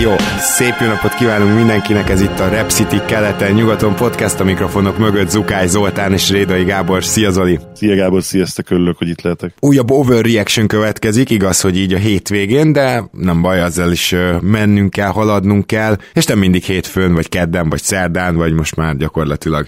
jó! Szép jó napot kívánunk mindenkinek, ez itt a Rep City keleten nyugaton podcast a mikrofonok mögött Zukály Zoltán és Rédai Gábor. Szia Zoli! Szia Gábor, sziasztok, örülök, hogy itt lehetek. Újabb overreaction következik, igaz, hogy így a hétvégén, de nem baj, azzal is mennünk kell, haladnunk kell, és nem mindig hétfőn, vagy kedden, vagy szerdán, vagy most már gyakorlatilag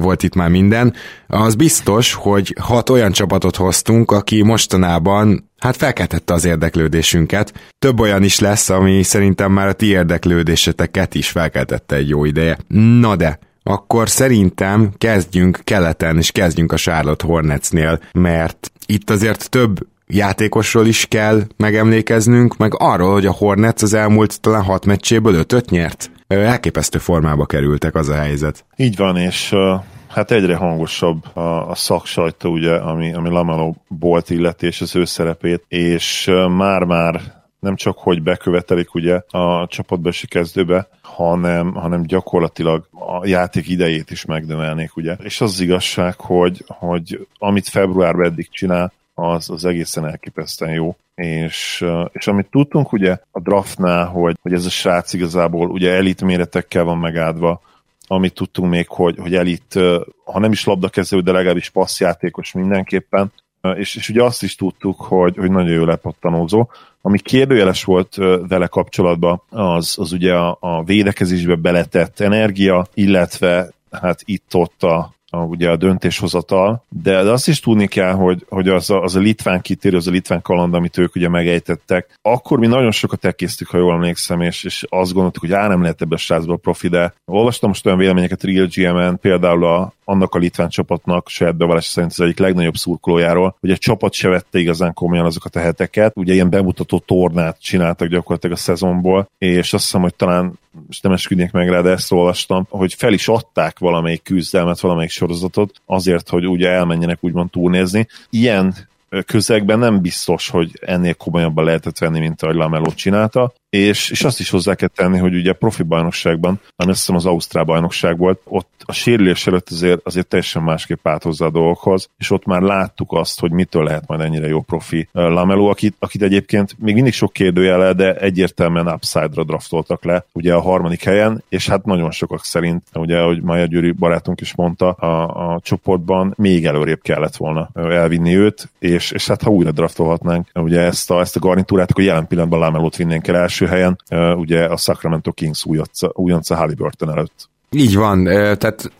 volt itt már minden. Az biztos, hogy hat olyan csapatot hoztunk, aki mostanában hát felkeltette az érdeklődésünket. Több olyan is lesz, ami szerintem már a ti érdeklődéseteket is felkeltette egy jó ideje. Na de, akkor szerintem kezdjünk keleten, és kezdjünk a Charlotte Hornetsnél, mert itt azért több játékosról is kell megemlékeznünk, meg arról, hogy a Hornets az elmúlt talán hat meccséből ötöt nyert elképesztő formába kerültek, az a helyzet. Így van, és hát egyre hangosabb a, a szaksajtó, ugye, ami, ami Lamelo bolt illeti, és az ő szerepét, és már-már nem csak, hogy bekövetelik ugye a csapatbesi kezdőbe, hanem, hanem gyakorlatilag a játék idejét is megdömelnék, ugye. És az, az igazság, hogy, hogy amit februárban eddig csinál, az, az egészen elképesztően jó. És, és amit tudtunk ugye a draftnál, hogy, hogy ez a srác igazából ugye elit méretekkel van megáldva, amit tudtunk még, hogy, hogy elit, ha nem is labdakező, de legalábbis passzjátékos mindenképpen, és, és ugye azt is tudtuk, hogy, hogy nagyon jó lepattanózó. Ami kérdőjeles volt vele kapcsolatban, az, az ugye a, a védekezésbe beletett energia, illetve hát itt-ott a, a, ugye a döntéshozatal, de, de azt is tudni kell, hogy, hogy az, a, az a litván kitérő, az a litván kaland, amit ők ugye megejtettek, akkor mi nagyon sokat elkésztük, ha jól emlékszem, és, és azt gondoltuk, hogy á, nem lehet ebbe a srácból profi, de olvastam most olyan véleményeket Real GM-en, például a, annak a litván csapatnak saját bevallás szerint az egyik legnagyobb szurkolójáról, hogy a csapat se vette igazán komolyan azokat a heteket, ugye ilyen bemutató tornát csináltak gyakorlatilag a szezonból, és azt hiszem, hogy talán és nem esküdnék meg rá, de ezt olvastam, hogy fel is adták valamelyik küzdelmet, valamelyik sorozatot azért, hogy ugye elmenjenek úgymond túlnézni. Ilyen közegben nem biztos, hogy ennél komolyabban lehetett venni, mint ahogy Lamelo csinálta, és, és azt is hozzá kell tenni, hogy ugye profi bajnokságban, ami azt hiszem az Ausztrál bajnokság volt, ott a sérülés előtt azért, azért teljesen másképp állt hozzá a dolgokhoz, és ott már láttuk azt, hogy mitől lehet majd ennyire jó profi Lamelo, akit, akit egyébként még mindig sok kérdőjele, de egyértelműen upside-ra draftoltak le, ugye a harmadik helyen, és hát nagyon sokak szerint, ugye, ahogy Maja Gyuri barátunk is mondta, a, a csoportban még előrébb kellett volna elvinni őt, és, és hát ha újra draftolhatnánk ugye ezt a, ezt a garnitúrát, akkor jelen pillanatban Lamelót vinnénk el helyen, ugye a Sacramento Kings újonca, újonca Halliburton előtt. Így van, tehát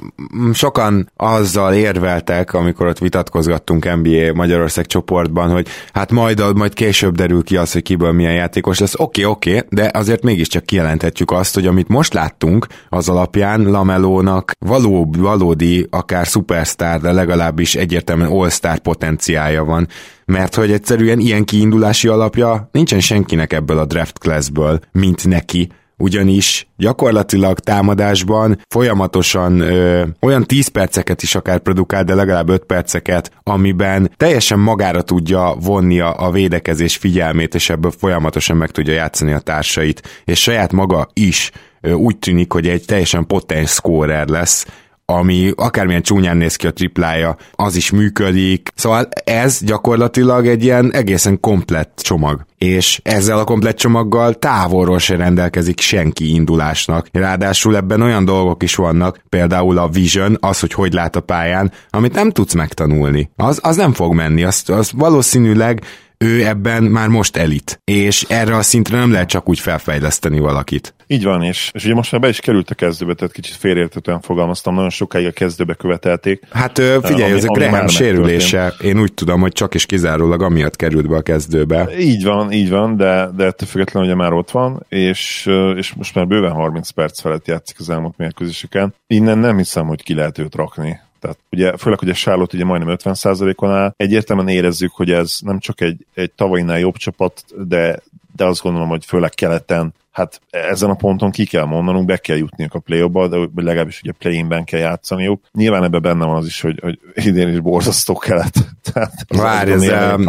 sokan azzal érveltek, amikor ott vitatkozgattunk NBA Magyarország csoportban, hogy hát majd, majd később derül ki az, hogy kiből milyen játékos lesz. Oké, okay, oké, okay, de azért mégiscsak kijelenthetjük azt, hogy amit most láttunk, az alapján Lamelónak való, valódi, akár szupersztár, de legalábbis egyértelműen all-star potenciája van mert hogy egyszerűen ilyen kiindulási alapja nincsen senkinek ebből a draft classből, mint neki, ugyanis gyakorlatilag támadásban folyamatosan ö, olyan 10 perceket is akár produkál, de legalább 5 perceket, amiben teljesen magára tudja vonni a, a védekezés figyelmét, és ebből folyamatosan meg tudja játszani a társait, és saját maga is úgy tűnik, hogy egy teljesen potens scorer lesz, ami akármilyen csúnyán néz ki a triplája, az is működik. Szóval ez gyakorlatilag egy ilyen egészen komplett csomag. És ezzel a komplett csomaggal távolról se rendelkezik senki indulásnak. Ráadásul ebben olyan dolgok is vannak, például a vision, az, hogy hogy lát a pályán, amit nem tudsz megtanulni. Az, az nem fog menni, azt, az valószínűleg ő ebben már most elit, és erre a szintre nem lehet csak úgy felfejleszteni valakit. Így van, és, és ugye most már be is került a kezdőbe, tehát kicsit félreértetően fogalmaztam, nagyon sokáig a kezdőbe követelték. Hát figyelj, ami, ez a Graham sérülése, én úgy tudom, hogy csak is kizárólag amiatt került be a kezdőbe. Így van, így van, de, de ettől függetlenül ugye már ott van, és, és most már bőven 30 perc felett játszik az elmúlt mérkőzéseken. Innen nem hiszem, hogy ki lehet őt rakni tehát ugye, főleg, hogy a Charlotte ugye majdnem 50%-on áll, egyértelműen érezzük, hogy ez nem csak egy, egy tavainál jobb csapat, de, de azt gondolom, hogy főleg keleten hát ezen a ponton ki kell mondanunk, be kell jutniuk a play ba de legalábbis ugye play-inben kell játszaniuk. Nyilván ebben benne van az is, hogy, hogy idén is borzasztó kelet. Várj, ez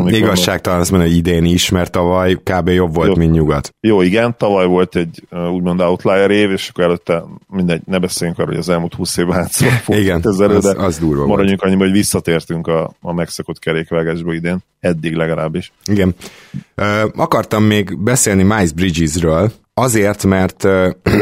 igazságtalan azt mondani, hogy idén is, mert tavaly kb. jobb volt, jó, mint nyugat. Jó, igen, tavaly volt egy úgymond outlier év, és akkor előtte mindegy, ne beszéljünk arról, hogy az elmúlt 20 évben hát igen, ezzel, az, az durva maradjunk annyiba, hogy visszatértünk a, a megszokott kerékvágásba idén, eddig legalábbis. Igen. Akartam még beszélni Miles Bridgesről, Azért, mert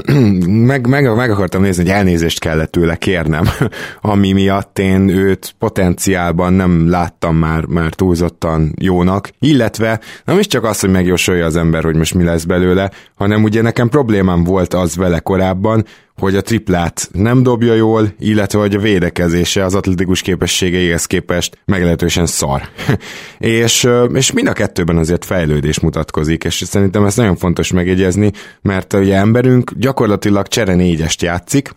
meg, meg, meg akartam nézni, hogy elnézést kellett tőle kérnem, ami miatt én őt potenciálban nem láttam már, már túlzottan jónak, illetve nem is csak az, hogy megjósolja az ember, hogy most mi lesz belőle, hanem ugye nekem problémám volt az vele korábban, hogy a triplát nem dobja jól, illetve hogy a védekezése az atletikus képességeihez képest meglehetősen szar. és, és mind a kettőben azért fejlődés mutatkozik, és szerintem ez nagyon fontos megjegyezni, mert ugye emberünk gyakorlatilag csere négyest játszik,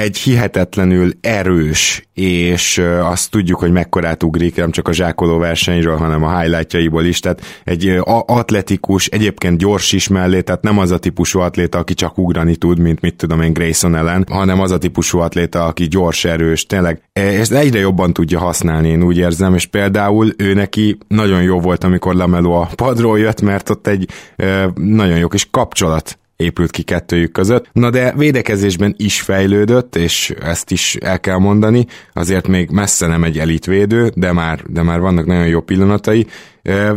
egy hihetetlenül erős, és azt tudjuk, hogy mekkorát ugrik, nem csak a zsákoló versenyről, hanem a highlightjaiból is, tehát egy atletikus, egyébként gyors is mellé, tehát nem az a típusú atléta, aki csak ugrani tud, mint mit tudom én Grayson ellen, hanem az a típusú atléta, aki gyors, erős, tényleg, ezt egyre jobban tudja használni, én úgy érzem, és például ő neki nagyon jó volt, amikor Lamelo a padról jött, mert ott egy nagyon jó kis kapcsolat épült ki kettőjük között. Na de védekezésben is fejlődött, és ezt is el kell mondani, azért még messze nem egy elitvédő, de már, de már vannak nagyon jó pillanatai,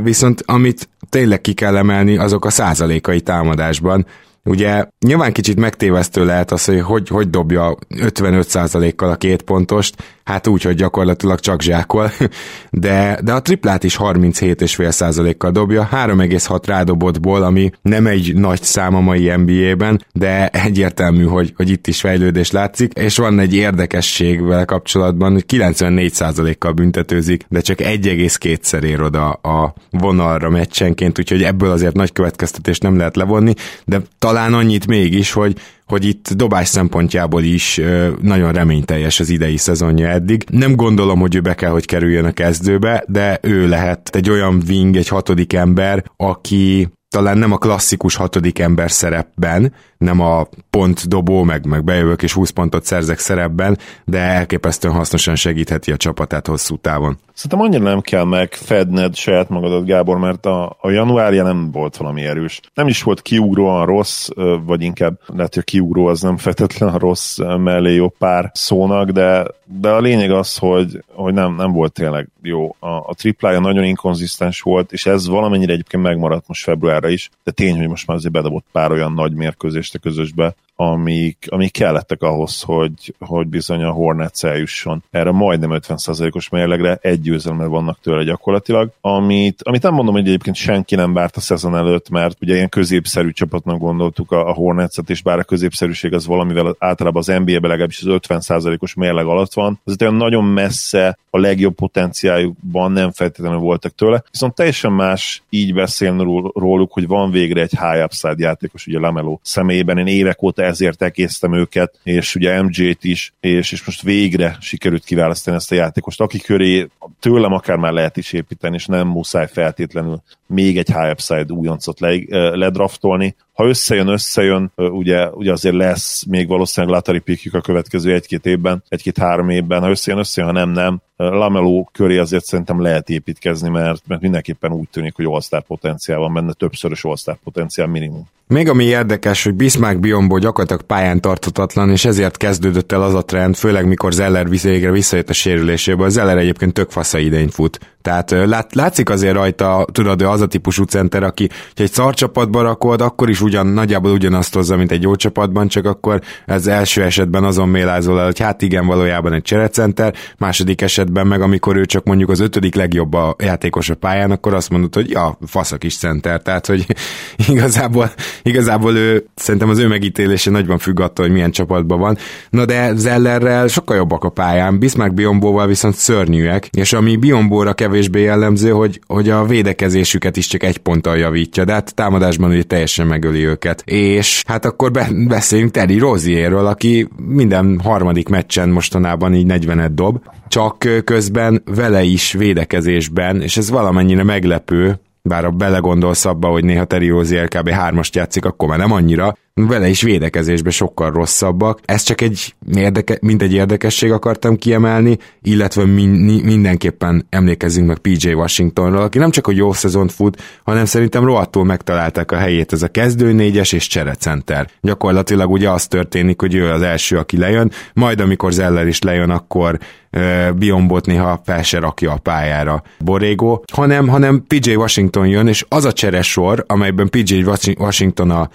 viszont amit tényleg ki kell emelni, azok a százalékai támadásban, Ugye nyilván kicsit megtévesztő lehet az, hogy hogy, hogy dobja 55%-kal a két pontost, hát úgy, hogy gyakorlatilag csak zsákol, de, de a triplát is 37,5%-kal dobja, 3,6 rádobottból, ami nem egy nagy szám a mai NBA-ben, de egyértelmű, hogy, hogy itt is fejlődés látszik, és van egy érdekesség vele kapcsolatban, hogy 94%-kal büntetőzik, de csak 1,2-szer ér oda a vonalra meccsenként, úgyhogy ebből azért nagy következtetést nem lehet levonni, de talán annyit mégis, hogy hogy itt dobás szempontjából is nagyon reményteljes az idei szezonja eddig. Nem gondolom, hogy ő be kell, hogy kerüljön a kezdőbe, de ő lehet egy olyan wing, egy hatodik ember, aki talán nem a klasszikus hatodik ember szerepben, nem a pont dobó, meg, meg bejövök és 20 pontot szerzek szerepben, de elképesztően hasznosan segítheti a csapatát hosszú távon. Szerintem annyira nem kell megfedned saját magadat, Gábor, mert a, a januárja nem volt valami erős. Nem is volt kiugróan rossz, vagy inkább lehet, hogy a kiugró az nem feltétlen a rossz mellé jó pár szónak, de, de a lényeg az, hogy, hogy nem, nem volt tényleg jó. A, a triplája nagyon inkonzisztens volt, és ez valamennyire egyébként megmaradt most februárra is, de tény, hogy most már azért bedobott pár olyan nagy mérkőzést a közösbe, amik, amik kellettek ahhoz, hogy, hogy bizony a Hornets eljusson erre majdnem 50%-os mérlegre, egy győzelemmel vannak tőle gyakorlatilag, amit, amit nem mondom, hogy egyébként senki nem várt a szezon előtt, mert ugye ilyen középszerű csapatnak gondoltuk a, a Hornets-et, és bár a középszerűség az valamivel általában az NBA-ben legalábbis az 50%-os mérleg alatt van, azért olyan nagyon messze a legjobb potenciájukban nem feltétlenül voltak tőle, viszont teljesen más így beszélni róluk, hogy van végre egy high upside játékos, ugye Lamelo személyében, én évek óta ezért elkésztem őket, és ugye MJ-t is, és, és most végre sikerült kiválasztani ezt a játékost, aki köré tőlem akár már lehet is építeni, és nem muszáj feltétlenül még egy high upside újoncot le, ledraftolni. Ha összejön, összejön, ugye, ugye azért lesz még valószínűleg Latari pikjük a következő egy-két évben, egy-két-három évben, ha összejön, összejön, ha nem, nem. Lameló köré azért szerintem lehet építkezni, mert, mert mindenképpen úgy tűnik, hogy all potenciál van benne, többszörös all potenciál minimum. Még ami érdekes, hogy Bismarck Biombo gyakorlatilag pályán tartatatlan, és ezért kezdődött el az a trend, főleg mikor Zeller végre visszajött a sérüléséből. Zeller egyébként tök fasza idény fut. Tehát lát, látszik azért rajta, tudod, az a típusú center, aki ha egy szar csapatba rakod, akkor is ugyan, nagyjából ugyanazt hozza, mint egy jó csapatban, csak akkor ez első esetben azon mélázol el, hogy hát igen, valójában egy cserecenter, második esetben meg, amikor ő csak mondjuk az ötödik legjobb a játékos a pályán, akkor azt mondod, hogy ja, faszak is center, tehát hogy igazából, igazából ő, szerintem az ő megítélése nagyban függ attól, hogy milyen csapatban van. Na de Zellerrel sokkal jobbak a pályán, Bismarck Biombóval viszont szörnyűek, és ami Biombóra kevésbé jellemző, hogy, hogy a védekezésüket is csak egy ponttal javítja, de hát támadásban ugye teljesen megöli őket. És hát akkor be, beszéljünk Teddy Rozierről, aki minden harmadik meccsen mostanában így 40 dob, csak közben vele is védekezésben, és ez valamennyire meglepő, bár a belegondolsz abba, hogy néha Terry Rozier kb. hármast játszik, akkor már nem annyira, vele is védekezésben sokkal rosszabbak. Ez csak egy, érdeke, mint egy érdekesség akartam kiemelni, illetve min, mindenképpen emlékezzünk meg PJ Washingtonról, aki nem csak hogy jó szezont fut, hanem szerintem rohadtul megtalálták a helyét ez a kezdő négyes és cserecenter. Gyakorlatilag ugye az történik, hogy ő az első, aki lejön, majd amikor Zeller is lejön, akkor Biombot néha fel se rakja a pályára Borrego, hanem, hanem PJ Washington jön, és az a cseresor, amelyben PJ Washington a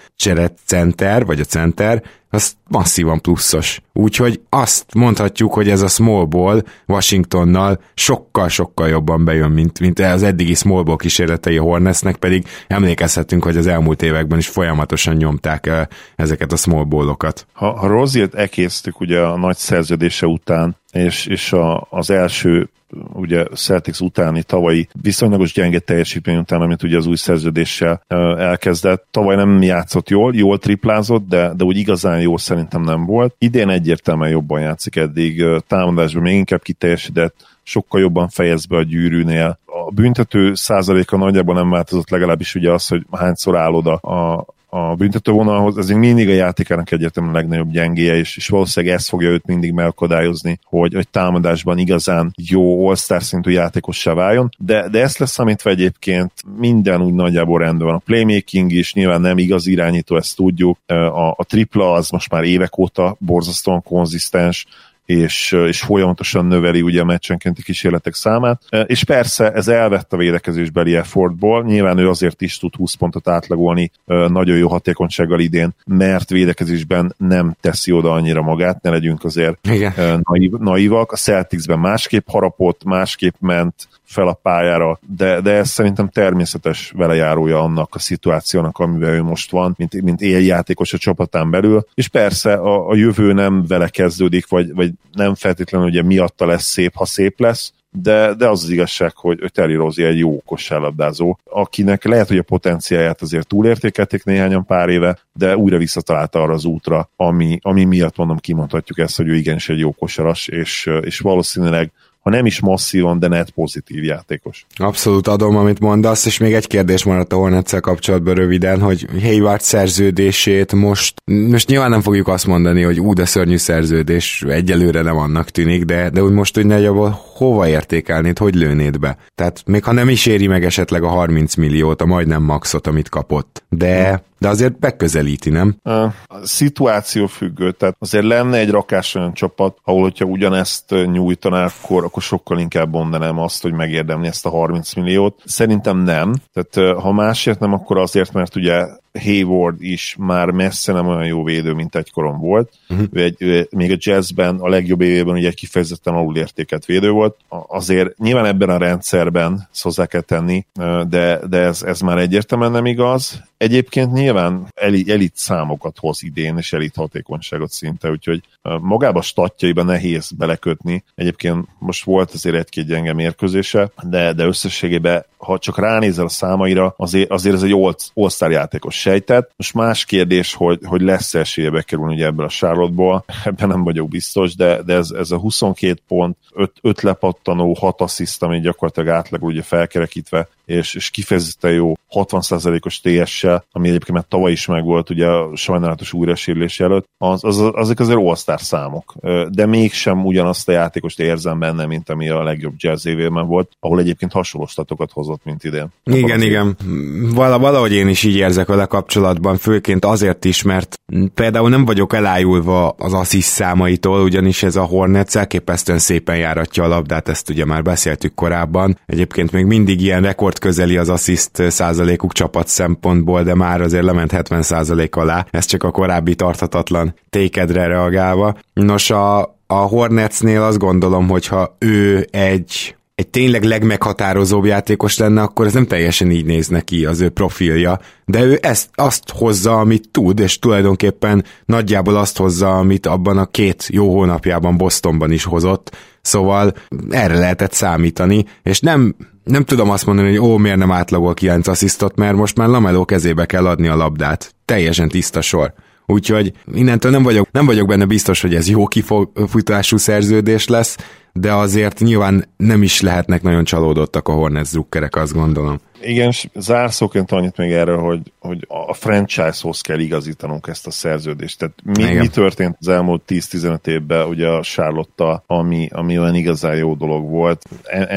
center, vagy a center, az masszívan pluszos. Úgyhogy azt mondhatjuk, hogy ez a small ball Washingtonnal sokkal-sokkal jobban bejön, mint, mint az eddigi small ball kísérletei Hornetsnek, pedig emlékezhetünk, hogy az elmúlt években is folyamatosan nyomták ezeket a small ballokat. Ha, ha Roziert ekésztük ugye a nagy szerződése után, és, és a, az első ugye Celtics utáni tavalyi viszonylagos gyenge teljesítmény után, amit ugye az új szerződéssel elkezdett. Tavaly nem játszott jól, jól triplázott, de, de úgy igazán jó szerintem nem volt. Idén egyértelműen jobban játszik eddig, támadásban még inkább kiteljesedett, sokkal jobban fejez be a gyűrűnél. A büntető százaléka nagyjából nem változott, legalábbis ugye az, hogy hányszor állod a, a büntetővonalhoz, ez mindig a játékának egyértelműen a legnagyobb gyengéje, és, és valószínűleg ez fogja őt mindig megakadályozni, hogy egy támadásban igazán jó all-star szintű játékossá váljon, de, de ezt lesz számítva egyébként minden úgy nagyjából rendben van. A playmaking is nyilván nem igaz irányító, ezt tudjuk. A, a tripla az most már évek óta borzasztóan konzisztens, és, és folyamatosan növeli ugye a meccsenkénti kísérletek számát. És persze ez elvett a védekezésbeli effortból, nyilván ő azért is tud 20 pontot átlagolni nagyon jó hatékonysággal idén, mert védekezésben nem teszi oda annyira magát, ne legyünk azért Igen. Naív, naívak. A Celticsben másképp harapott, másképp ment, fel a pályára, de, de ez szerintem természetes velejárója annak a szituációnak, amivel ő most van, mint, mint éljátékos a csapatán belül, és persze a, a jövő nem vele kezdődik, vagy, vagy nem feltétlenül ugye miatta lesz szép, ha szép lesz, de, de az az igazság, hogy Terry Rozier egy jó kosárlabdázó, akinek lehet, hogy a potenciáját azért túlértékelték néhányan pár éve, de újra visszatalálta arra az útra, ami, ami miatt mondom, kimondhatjuk ezt, hogy ő igenis egy jó kosaras, és, és valószínűleg ha nem is masszívan, de net pozitív játékos. Abszolút adom, amit mondasz, és még egy kérdés maradt a hornets kapcsolatban röviden, hogy Hayward szerződését most, most nyilván nem fogjuk azt mondani, hogy ú, de szörnyű szerződés, egyelőre nem annak tűnik, de, de úgy most úgy nagyjából hova értékelnéd, hogy lőnéd be? Tehát még ha nem is éri meg esetleg a 30 milliót, a majdnem maxot, amit kapott, de de azért beközelíti, nem? A szituáció függő, tehát azért lenne egy rakás olyan csapat, ahol hogyha ugyanezt nyújtaná, akkor, akkor sokkal inkább mondanám azt, hogy megérdemli ezt a 30 milliót. Szerintem nem. Tehát ha másért nem, akkor azért, mert ugye Hayward is már messze nem olyan jó védő, mint egykoron volt. Uh-huh. Ő egy, ő, még a jazzben a legjobb évében ugye egy kifejezetten alulértéket védő volt. Azért nyilván ebben a rendszerben hozzá kell tenni, de, de ez, ez már egyértelműen nem igaz. Egyébként nyilván elit, elit számokat hoz idén, és elit hatékonyságot szinte, úgyhogy magába statjaiba nehéz belekötni. Egyébként most volt azért egy-két gyenge mérkőzése, de, de összességében, ha csak ránézel a számaira, azért, azért ez egy all-star játékos sejtett. Most más kérdés, hogy, hogy lesz esélye bekerülni ugye ebből a sárlotból, ebben nem vagyok biztos, de, de ez, ez a 22 pont, 5, 5 lepattanó, 6 assziszt, ami gyakorlatilag átlag ugye felkerekítve és, és kifejezetten jó 60%-os TS-sel, ami egyébként már tavaly is megvolt, ugye a sajnálatos újrasérülés előtt, az, az, azok azért all számok, de mégsem ugyanazt a játékost érzem benne, mint ami a legjobb jazz évében volt, ahol egyébként hasonló statokat hozott, mint idén. Igen, igen. Val- valahogy én is így érzek vele kapcsolatban, főként azért is, mert például nem vagyok elájulva az assziszt számaitól, ugyanis ez a Hornets elképesztően szépen járatja a labdát, ezt ugye már beszéltük korábban. Egyébként még mindig ilyen rekord közeli az assziszt százalékuk csapat szempontból, de már azért lement 70 százalék alá, ez csak a korábbi tarthatatlan tékedre reagálva. Nos, a, a Hornetsnél azt gondolom, hogy ha ő egy egy tényleg legmeghatározóbb játékos lenne, akkor ez nem teljesen így néz neki az ő profilja, de ő ezt azt hozza, amit tud, és tulajdonképpen nagyjából azt hozza, amit abban a két jó hónapjában Bostonban is hozott, szóval erre lehetett számítani, és nem nem tudom azt mondani, hogy ó, miért nem átlagol 9 asszisztot, mert most már Lameló kezébe kell adni a labdát. Teljesen tiszta sor. Úgyhogy innentől nem vagyok, nem vagyok benne biztos, hogy ez jó kifutású szerződés lesz, de azért nyilván nem is lehetnek nagyon csalódottak a Hornets drukkerek, azt gondolom. Igen, zárszóként annyit még erről, hogy, hogy a franchise-hoz kell igazítanunk ezt a szerződést. Tehát mi, mi történt az elmúlt 10-15 évben ugye a Charlotte ami, ami olyan igazán jó dolog volt.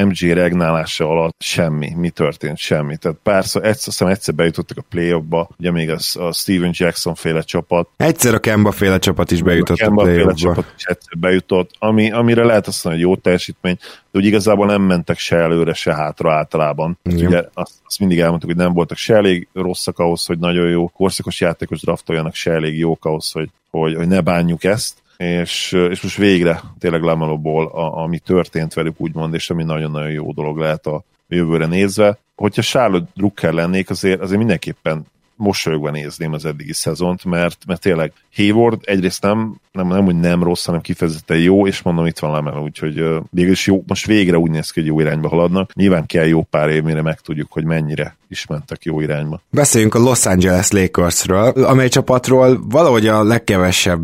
MG regnálása alatt semmi. Mi történt? Semmi. Tehát párszor, egyszer, aztán egyszer bejutottak a play-offba, ugye még az, a Steven Jackson féle csapat. Egyszer a Kemba féle csapat is bejutott a, a play-offba. csapat is egyszer bejutott, ami, amire lehet azt mondani, hogy jó teljesítmény, de úgy igazából nem mentek se előre, se hátra általában. Ugye azt, azt mindig elmondtuk, hogy nem voltak se elég rosszak ahhoz, hogy nagyon jó korszakos játékos draftoljanak, se elég jók ahhoz, hogy, hogy, hogy ne bánjuk ezt és, és most végre tényleg Lamelóból, ami történt velük úgymond, és ami nagyon-nagyon jó dolog lehet a jövőre nézve. Hogyha Charlotte Drucker lennék, azért, azért mindenképpen mosolyogva nézném az eddigi szezont, mert, mert tényleg Hayward egyrészt nem, nem, nem úgy nem rossz, hanem kifejezetten jó, és mondom, itt van Lemel, úgyhogy uh, végülis jó, most végre úgy néz ki, hogy jó irányba haladnak. Nyilván kell jó pár év, mire megtudjuk, hogy mennyire is mentek jó irányba. Beszéljünk a Los Angeles Lakersről, amely csapatról valahogy a legkevesebb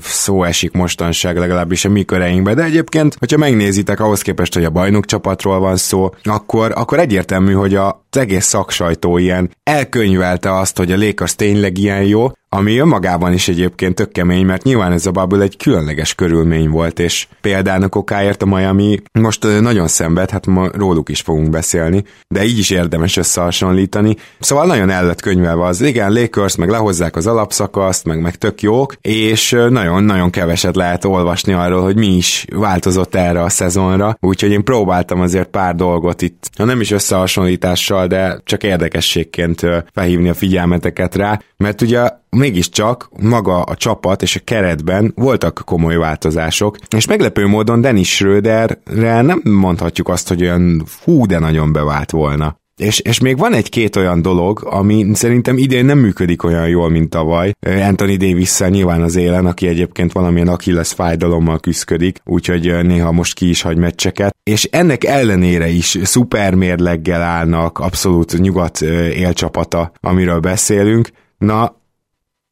szó esik mostanság, legalábbis a mi köreinkbe, de egyébként, hogyha megnézitek ahhoz képest, hogy a bajnok csapatról van szó, akkor, akkor egyértelmű, hogy a, az egész szaksajtó ilyen elkönyvelte azt, hogy a Lakers tényleg ilyen jó, ami önmagában is egyébként tök kemény, mert nyilván ez a bubble egy különleges körülmény volt, és példának okáért a Miami most nagyon szenved, hát ma róluk is fogunk beszélni, de így is érdemes összehasonlítani. Szóval nagyon el lett könyvelve az, igen, Lakers, meg lehozzák az alapszakaszt, meg, meg tök jók, és nagyon-nagyon keveset lehet olvasni arról, hogy mi is változott erre a szezonra, úgyhogy én próbáltam azért pár dolgot itt, ha nem is összehasonlítással, de csak érdekességként felhívni a figyelmeteket rá, mert ugye mégiscsak maga a csapat és a keretben voltak komoly változások, és meglepő módon Dennis Schröderre nem mondhatjuk azt, hogy olyan fú, de nagyon bevált volna. És, és még van egy-két olyan dolog, ami szerintem idén nem működik olyan jól, mint tavaly. Anthony davis nyilván az élen, aki egyébként valamilyen Achilles fájdalommal küzdik, úgyhogy néha most ki is hagy meccseket. És ennek ellenére is szuper mérleggel állnak, abszolút nyugat élcsapata, amiről beszélünk. Na,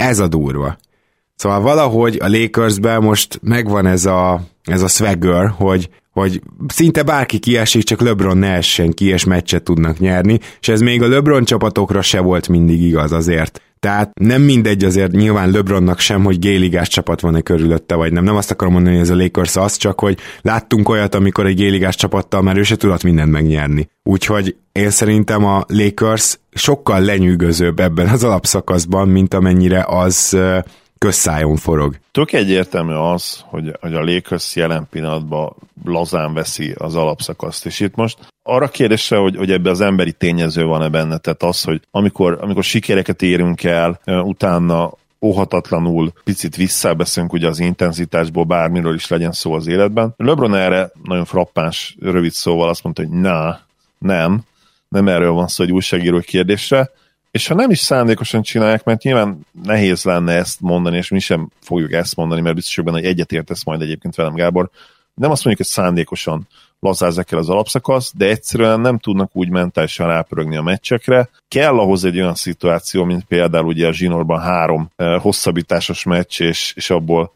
ez a durva. Szóval valahogy a Lakersben most megvan ez a, ez a swagger, hogy, hogy szinte bárki kiesik, csak LeBron ne essen ki, és meccset tudnak nyerni, és ez még a LeBron csapatokra se volt mindig igaz azért. Tehát nem mindegy azért nyilván LeBronnak sem, hogy géligás csapat van-e körülötte, vagy nem. Nem azt akarom mondani, hogy ez a Lakers az, csak hogy láttunk olyat, amikor egy géligás csapattal már ő se tudott mindent megnyerni. Úgyhogy én szerintem a Lakers sokkal lenyűgözőbb ebben az alapszakaszban, mint amennyire az közszájon forog. Tök egyértelmű az, hogy, hogy a Lakers jelen pillanatban lazán veszi az alapszakaszt, és itt most arra kérdésre, hogy, hogy ebbe az emberi tényező van-e benne, tehát az, hogy amikor, amikor sikereket érünk el, utána óhatatlanul picit visszabeszünk ugye az intenzitásból, bármiről is legyen szó az életben. LeBron erre nagyon frappáns, rövid szóval azt mondta, hogy na, nem, nem erről van szó egy újságíró kérdésre, és ha nem is szándékosan csinálják, mert nyilván nehéz lenne ezt mondani, és mi sem fogjuk ezt mondani, mert biztos, hogy egyetértesz majd egyébként velem, Gábor. Nem azt mondjuk, hogy szándékosan lazázzák el az alapszakasz, de egyszerűen nem tudnak úgy mentálisan rápörögni a meccsekre. Kell ahhoz egy olyan szituáció, mint például ugye a Zsinórban három hosszabbításos meccs, és, és abból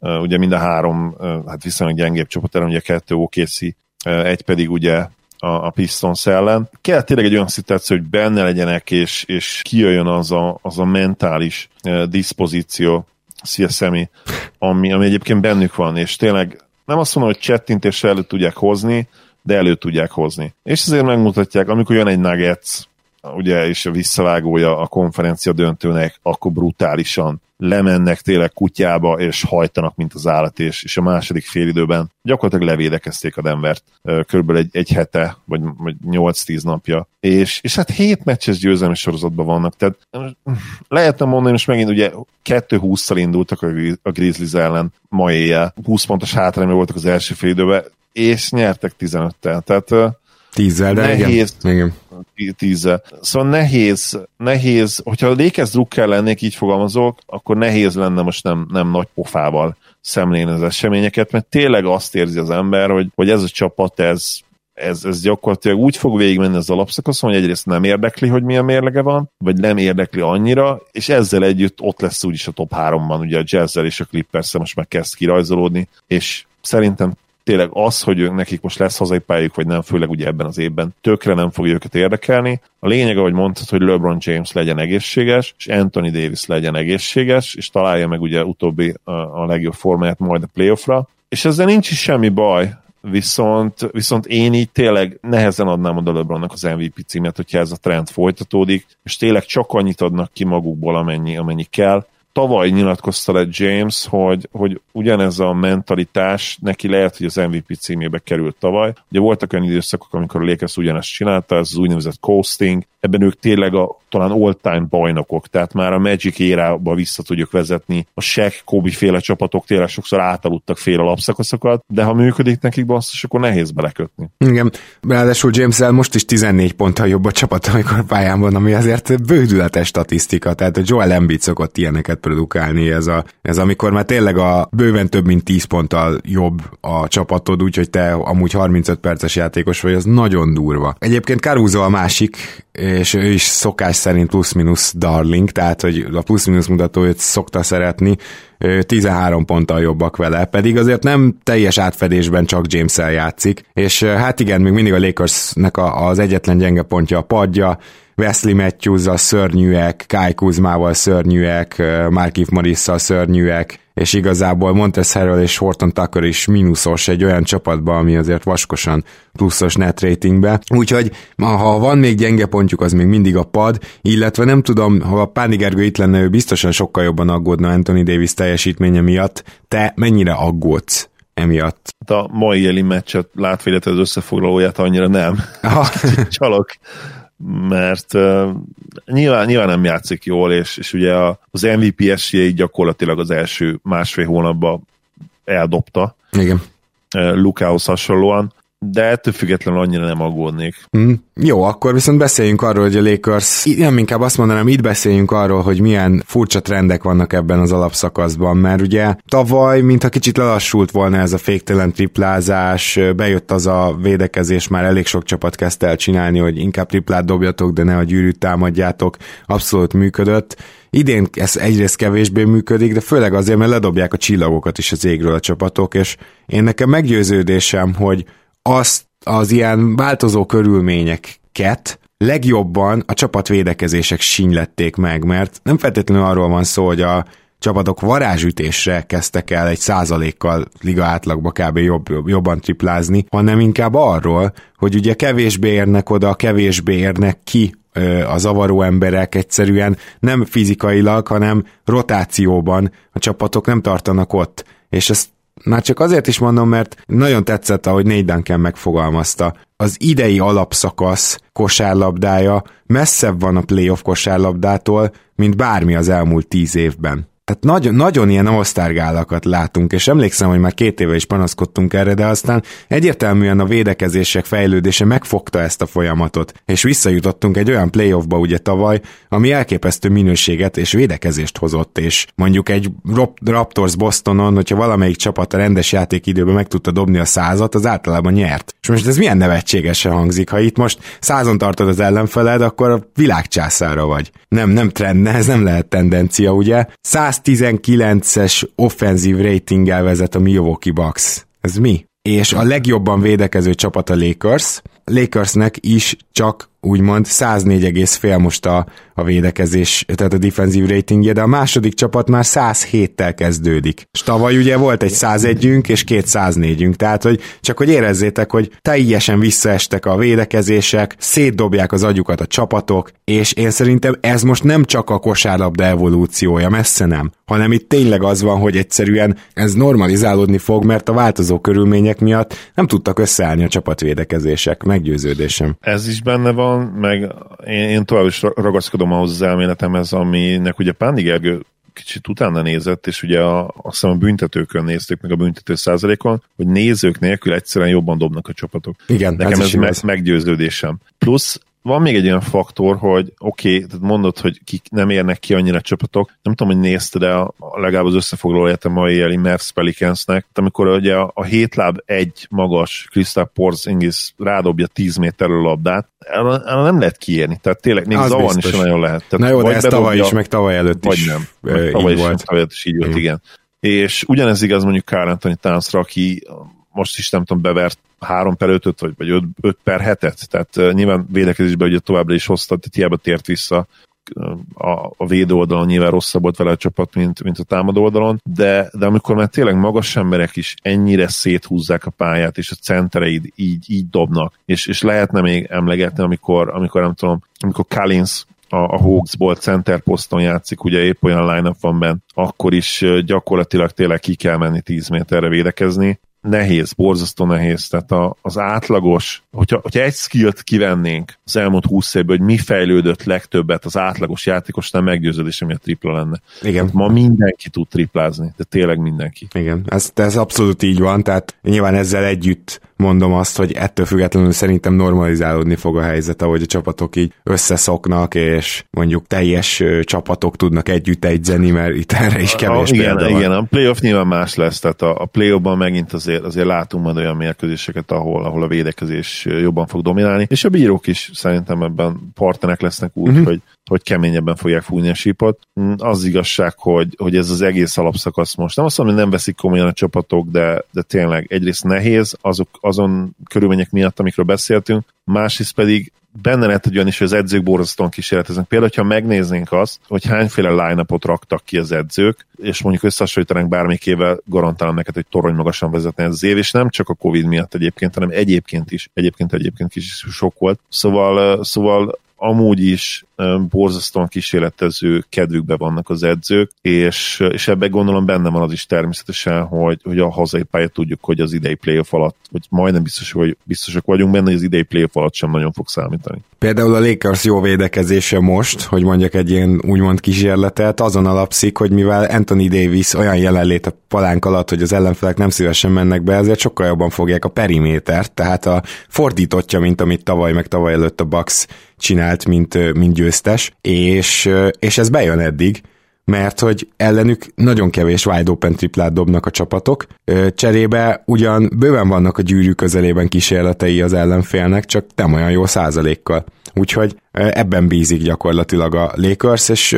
ugye mind a három hát viszonylag gyengébb csapat ellen, ugye kettő OKC, egy pedig ugye a, a Pistons ellen. Kell tényleg egy olyan szituáció, hogy benne legyenek, és, és kijöjjön az a, az a mentális diszpozíció, szia Szemi, ami, ami egyébként bennük van, és tényleg nem azt mondom, hogy csettintésre elő tudják hozni, de elő tudják hozni. És azért megmutatják, amikor jön egy Nuggets, ugye, és a visszavágója a konferencia döntőnek, akkor brutálisan lemennek tényleg kutyába, és hajtanak, mint az állat, és, és a második félidőben gyakorlatilag levédekezték a Denvert körülbelül egy, egy hete, vagy, vagy 8-10 napja, és, és hát hét meccses győzelmi sorozatban vannak, tehát lehetne mondani, most megint ugye 2-20-szal indultak a Grizzlies ellen ma éjjel, 20 pontos hátrányban voltak az első félidőben, és nyertek 15-tel, tehát Tízzel, de nehéz, igen. Tízzel. Szóval nehéz, nehéz, hogyha a Lakers drukkel lennék, így fogalmazok, akkor nehéz lenne most nem, nem nagy pofával szemlélni az eseményeket, mert tényleg azt érzi az ember, hogy, hogy ez a csapat, ez, ez, ez gyakorlatilag úgy fog végigmenni az alapszakaszon, hogy egyrészt nem érdekli, hogy milyen mérlege van, vagy nem érdekli annyira, és ezzel együtt ott lesz úgyis a top 3-ban, ugye a Jazzzel és a clippers most meg kezd kirajzolódni, és szerintem tényleg az, hogy ők, nekik most lesz hazai pályájuk, vagy nem, főleg ugye ebben az évben, tökre nem fogja őket érdekelni. A lényeg, ahogy mondtad, hogy LeBron James legyen egészséges, és Anthony Davis legyen egészséges, és találja meg ugye utóbbi a, a legjobb formáját majd a playoffra. És ezzel nincs is semmi baj, viszont, viszont én így tényleg nehezen adnám oda LeBronnak az MVP címet, hogyha ez a trend folytatódik, és tényleg csak annyit adnak ki magukból, amennyi, amennyi kell tavaly nyilatkozta le James, hogy, hogy ugyanez a mentalitás neki lehet, hogy az MVP címébe került tavaly. Ugye voltak olyan időszakok, amikor a Lakers ugyanezt csinálta, ez az úgynevezett coasting, ebben ők tényleg a talán all-time bajnokok, tehát már a Magic érába vissza tudjuk vezetni. A Shaq, Kobe féle csapatok tényleg sokszor átaludtak fél alapszakaszokat, de ha működik nekik basszus, akkor nehéz belekötni. Igen, ráadásul james most is 14 ponttal jobb a csapat, amikor pályán van, ami azért bődületes statisztika, tehát a Joel Embiid szokott ilyeneket produkálni, ez, a, ez amikor már tényleg a bőven több mint 10 ponttal jobb a csapatod, úgyhogy te amúgy 35 perces játékos vagy, az nagyon durva. Egyébként Caruso a másik, és ő is szokás szerint plusz-minusz darling, tehát hogy a plusz-minusz mutató őt szokta szeretni, 13 ponttal jobbak vele, pedig azért nem teljes átfedésben csak james játszik, és hát igen, még mindig a Lakersnek az egyetlen gyenge pontja a padja, Wesley matthews szörnyűek, Kai Kuzmával szörnyűek, Markif morris szörnyűek, és igazából Montes Harrell és Horton Tucker is mínuszos egy olyan csapatban, ami azért vaskosan pluszos net ratingbe. Úgyhogy ha van még gyenge pontjuk, az még mindig a pad, illetve nem tudom, ha a Páni Gergő itt lenne, ő biztosan sokkal jobban aggódna Anthony Davis teljesítménye miatt. Te mennyire aggódsz? emiatt. Hát a mai éli meccset látva, az összefoglalóját annyira nem. Csalok mert uh, nyilván, nyilván nem játszik jól, és, és ugye az MVP esélyeit gyakorlatilag az első másfél hónapban eldobta. Igen. Uh, Lukához hasonlóan de ettől függetlenül annyira nem aggódnék. Mm, jó, akkor viszont beszéljünk arról, hogy a Lakers, nem inkább azt mondanám, itt beszéljünk arról, hogy milyen furcsa trendek vannak ebben az alapszakaszban, mert ugye tavaly, mintha kicsit lelassult volna ez a féktelen triplázás, bejött az a védekezés, már elég sok csapat kezdte el csinálni, hogy inkább triplát dobjatok, de ne a gyűrűt támadjátok, abszolút működött. Idén ez egyrészt kevésbé működik, de főleg azért, mert ledobják a csillagokat is az égről a csapatok, és én nekem meggyőződésem, hogy azt az ilyen változó körülményeket legjobban a csapatvédekezések sinylették meg, mert nem feltétlenül arról van szó, hogy a csapatok varázsütésre kezdtek el egy százalékkal liga átlagba kb. Jobb, jobban triplázni, hanem inkább arról, hogy ugye kevésbé érnek oda, kevésbé érnek ki a zavaró emberek egyszerűen nem fizikailag, hanem rotációban a csapatok nem tartanak ott. És ezt már csak azért is mondom, mert nagyon tetszett, ahogy Nate Duncan megfogalmazta. Az idei alapszakasz kosárlabdája messzebb van a playoff kosárlabdától, mint bármi az elmúlt tíz évben. Tehát nagyon, nagyon ilyen osztárgálakat látunk, és emlékszem, hogy már két éve is panaszkodtunk erre, de aztán egyértelműen a védekezések fejlődése megfogta ezt a folyamatot, és visszajutottunk egy olyan playoffba ugye tavaly, ami elképesztő minőséget és védekezést hozott, és mondjuk egy Raptors Bostonon, hogyha valamelyik csapat a rendes játékidőben meg tudta dobni a százat, az általában nyert. És most ez milyen nevetségesen hangzik, ha itt most százon tartod az ellenfeled, akkor a világcsászára vagy. Nem, nem trend, ez nem lehet tendencia, ugye? 119-es offenzív ratinggel vezet a Milwaukee Bucks. Ez mi? És a legjobban védekező csapat a Lakers. Lakersnek is csak úgymond 104,5 most a, a védekezés, tehát a defensív ratingje, de a második csapat már 107-tel kezdődik. És tavaly ugye volt egy 101-ünk és két 104-ünk, tehát hogy csak hogy érezzétek, hogy teljesen visszaestek a védekezések, szétdobják az agyukat a csapatok, és én szerintem ez most nem csak a kosárlabda evolúciója, messze nem, hanem itt tényleg az van, hogy egyszerűen ez normalizálódni fog, mert a változó körülmények miatt nem tudtak összeállni a csapatvédekezések, meggyőződésem. Ez is benne van, van, meg én, én tovább is ragaszkodom ahhoz az elméletemhez, aminek ugye Pándi Gergő kicsit utána nézett, és ugye a, azt hiszem a büntetőkön nézték meg a büntető százalékon, hogy nézők nélkül egyszerűen jobban dobnak a csapatok. Igen, Nekem ez, ez me- meggyőződésem. Plusz van még egy olyan faktor, hogy oké, okay, tehát mondod, hogy kik nem érnek ki annyira csapatok. Nem tudom, hogy nézted de a, legalább az összefoglalóját a mai éjjeli Mavs Pelicansnek, amikor ugye a, a hétláb egy magas Krisztál Porzingis rádobja 10 méterről a labdát, erre, erre nem lehet kiérni. Tehát tényleg még zavarni is nagyon lehet. Tehát Na jó, de ez tavaly is, meg tavaly előtt vagy is. nem. Meg tavaly is, volt. Tavaly is így volt, igen. És ugyanez igaz mondjuk Carl Anthony Townsra, aki most is nem tudom, bevert 3 per 5 vagy, vagy 5, 5 per 7-et, tehát uh, nyilván védekezésben ugye továbbra is hozta, tehát hiába tért vissza a, a védő oldalon nyilván rosszabb volt vele a csapat, mint, mint a támadó oldalon, de, de amikor már tényleg magas emberek is ennyire széthúzzák a pályát, és a centereid így, így dobnak, és, és lehetne még emlegetni, amikor, amikor nem tudom, amikor Collins a, a Hawksból center poszton játszik, ugye épp olyan line van benne, akkor is gyakorlatilag tényleg ki kell menni 10 méterre védekezni, nehéz, borzasztó nehéz. Tehát a, az átlagos, hogyha, hogyha egy skillt kivennénk az elmúlt 20 évből, hogy mi fejlődött legtöbbet az átlagos játékos, nem meggyőződés, ami a tripla lenne. Igen. Hát ma mindenki tud triplázni, de tényleg mindenki. Igen, ez, ez abszolút így van, tehát nyilván ezzel együtt mondom azt, hogy ettől függetlenül szerintem normalizálódni fog a helyzet, ahogy a csapatok így összeszoknak, és mondjuk teljes csapatok tudnak együtt egyzeni, mert itt erre is kevés a, igen, van. Igen, a playoff nyilván más lesz, tehát a, a playoffban megint azért, azért látunk majd olyan mérkőzéseket, ahol, ahol a védekezés jobban fog dominálni, és a bírók is szerintem ebben partnerek lesznek úgy, uh-huh. hogy hogy keményebben fogják fújni a sípot. Mm, az igazság, hogy, hogy ez az egész alapszakasz most, nem azt mondom, hogy nem veszik komolyan a csapatok, de, de tényleg egyrészt nehéz azok, azon körülmények miatt, amikről beszéltünk, másrészt pedig benne lehet egy olyan is, hogy az edzők borzasztóan kísérleteznek. Például, ha megnéznénk azt, hogy hányféle line raktak ki az edzők, és mondjuk összehasonlítanánk bármikével, garantálom neked, hogy torony magasan vezetne ez az év, és nem csak a Covid miatt egyébként, hanem egyébként is. Egyébként egyébként is sok volt. Szóval, szóval amúgy is borzasztóan kísérletező kedvükbe vannak az edzők, és, és ebben gondolom benne van az is természetesen, hogy, hogy a hazai pálya tudjuk, hogy az idei playoff alatt, hogy majdnem biztos, hogy biztosak vagyunk benne, hogy az idei playoff alatt sem nagyon fog számítani. Például a Lakers jó védekezése most, hogy mondjak egy ilyen úgymond kísérletet, azon alapszik, hogy mivel Anthony Davis olyan jelenlét a palánk alatt, hogy az ellenfelek nem szívesen mennek be, ezért sokkal jobban fogják a perimétert, tehát a fordítottja, mint amit tavaly meg tavaly előtt a Bucks csinált, mint, mint győztes, és, és ez bejön eddig, mert hogy ellenük nagyon kevés wide open triplát dobnak a csapatok, cserébe ugyan bőven vannak a gyűrű közelében kísérletei az ellenfélnek, csak nem olyan jó százalékkal. Úgyhogy ebben bízik gyakorlatilag a Lakers, és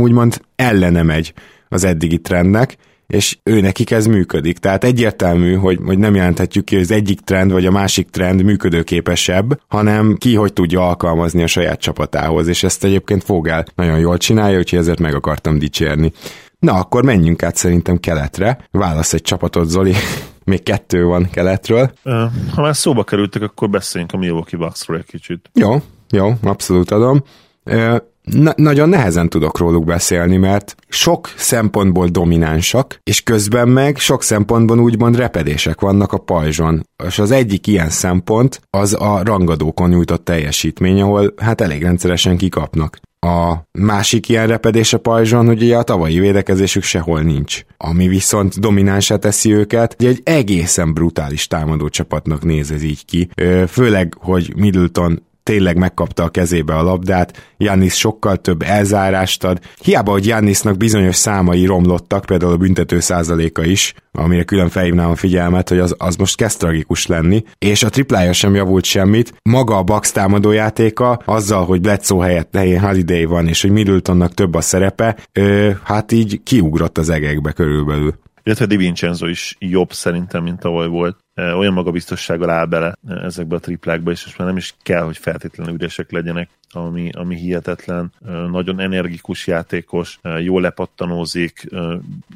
úgymond ellene megy az eddigi trendnek, és ő nekik ez működik. Tehát egyértelmű, hogy, hogy nem jelenthetjük ki, hogy az egyik trend vagy a másik trend működőképesebb, hanem ki hogy tudja alkalmazni a saját csapatához, és ezt egyébként Fogel nagyon jól csinálja, úgyhogy ezért meg akartam dicsérni. Na, akkor menjünk át szerintem keletre. Válasz egy csapatot, Zoli. Még kettő van keletről. Ha már szóba kerültek, akkor beszéljünk a Milwaukee Bucksról egy kicsit. Jó, jó, abszolút adom na- nagyon nehezen tudok róluk beszélni, mert sok szempontból dominánsak, és közben meg sok szempontból úgymond repedések vannak a pajzson. És az egyik ilyen szempont az a rangadókon nyújtott teljesítmény, ahol hát elég rendszeresen kikapnak. A másik ilyen repedés a pajzson, hogy ugye a tavalyi védekezésük sehol nincs. Ami viszont dominánsá teszi őket, hogy egy egészen brutális támadó csapatnak néz ez így ki. Főleg, hogy Middleton tényleg megkapta a kezébe a labdát, Jannis sokkal több elzárást ad. Hiába, hogy Jannisnak bizonyos számai romlottak, például a büntető százaléka is, amire külön felhívnám a figyelmet, hogy az, az most kezd tragikus lenni, és a triplája sem javult semmit. Maga a Bucks támadójátéka, azzal, hogy Bledsoe helyett helyén Holiday van, és hogy Middletonnak több a szerepe, ö, hát így kiugrott az egekbe körülbelül illetve Di Vincenzo is jobb szerintem, mint tavaly volt. Olyan magabiztossággal áll bele ezekbe a triplákba, és most már nem is kell, hogy feltétlenül üresek legyenek, ami, ami hihetetlen. Nagyon energikus játékos, jól lepattanózik,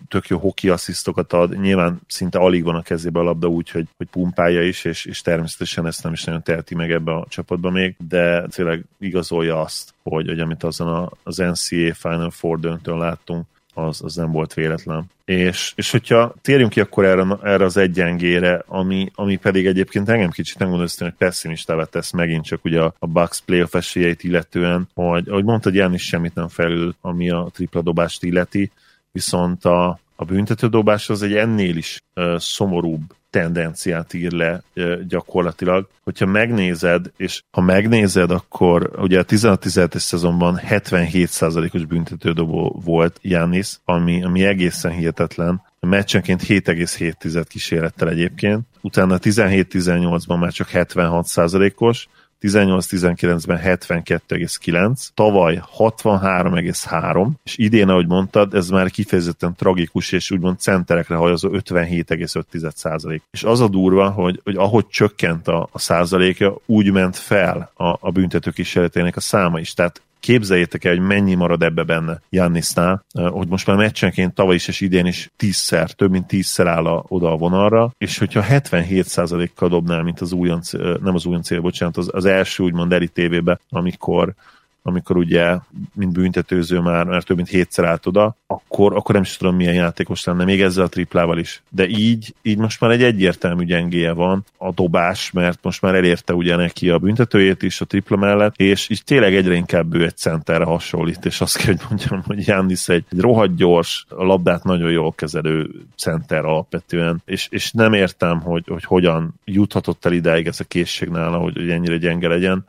tök jó hoki asszisztokat ad, nyilván szinte alig van a kezébe a labda úgy, hogy, hogy pumpálja is, és, és természetesen ezt nem is nagyon teheti meg ebbe a csapatba még, de tényleg igazolja azt, hogy, hogy amit azon az NCAA Final Four döntőn láttunk, az, az nem volt véletlen. És, és hogyha térjünk ki akkor erre, erre az egyengére, ami, ami pedig egyébként engem kicsit nem gondolom, hogy pessimistává tesz megint csak ugye a, a Bucks playoff esélyeit illetően, hogy ahogy mondtad, János semmit nem felül, ami a tripla dobást illeti, viszont a, a büntetődobás az egy ennél is uh, szomorúbb tendenciát ír le gyakorlatilag. Hogyha megnézed, és ha megnézed, akkor ugye a 16-17-es szezonban 77%-os büntetődobó volt Jannis, ami, ami egészen hihetetlen. A meccsenként 7,7 kísérettel egyébként. Utána 17-18-ban már csak 76%-os, 18-19-ben 72,9, tavaly 63,3, és idén, ahogy mondtad, ez már kifejezetten tragikus, és úgymond centerekre hajazó 57,5% És az a durva, hogy, hogy ahogy csökkent a, a százaléka, úgy ment fel a, a büntető kísérletének a száma is. Tehát képzeljétek el, hogy mennyi marad ebbe benne Jannisnál, hogy most már meccsenként tavaly is és idén is tízszer, több mint tízszer áll a, oda a vonalra, és hogyha 77%-kal dobnál, mint az újonc, nem az újonc bocsánat, az, az első úgymond Eri tévébe, amikor amikor ugye, mint büntetőző már, már több mint hétszer állt oda, akkor, akkor nem is tudom milyen játékos lenne, még ezzel a triplával is. De így, így most már egy egyértelmű gyengéje van a dobás, mert most már elérte ugye neki a büntetőjét is a tripla mellett, és így tényleg egyre inkább ő egy centerre hasonlít, és azt kell, hogy mondjam, hogy Jánisz egy, egy rohadt gyors, a labdát nagyon jól kezelő center alapvetően, és, és nem értem, hogy, hogy hogyan juthatott el idáig ez a készség nála, hogy, hogy ennyire gyenge legyen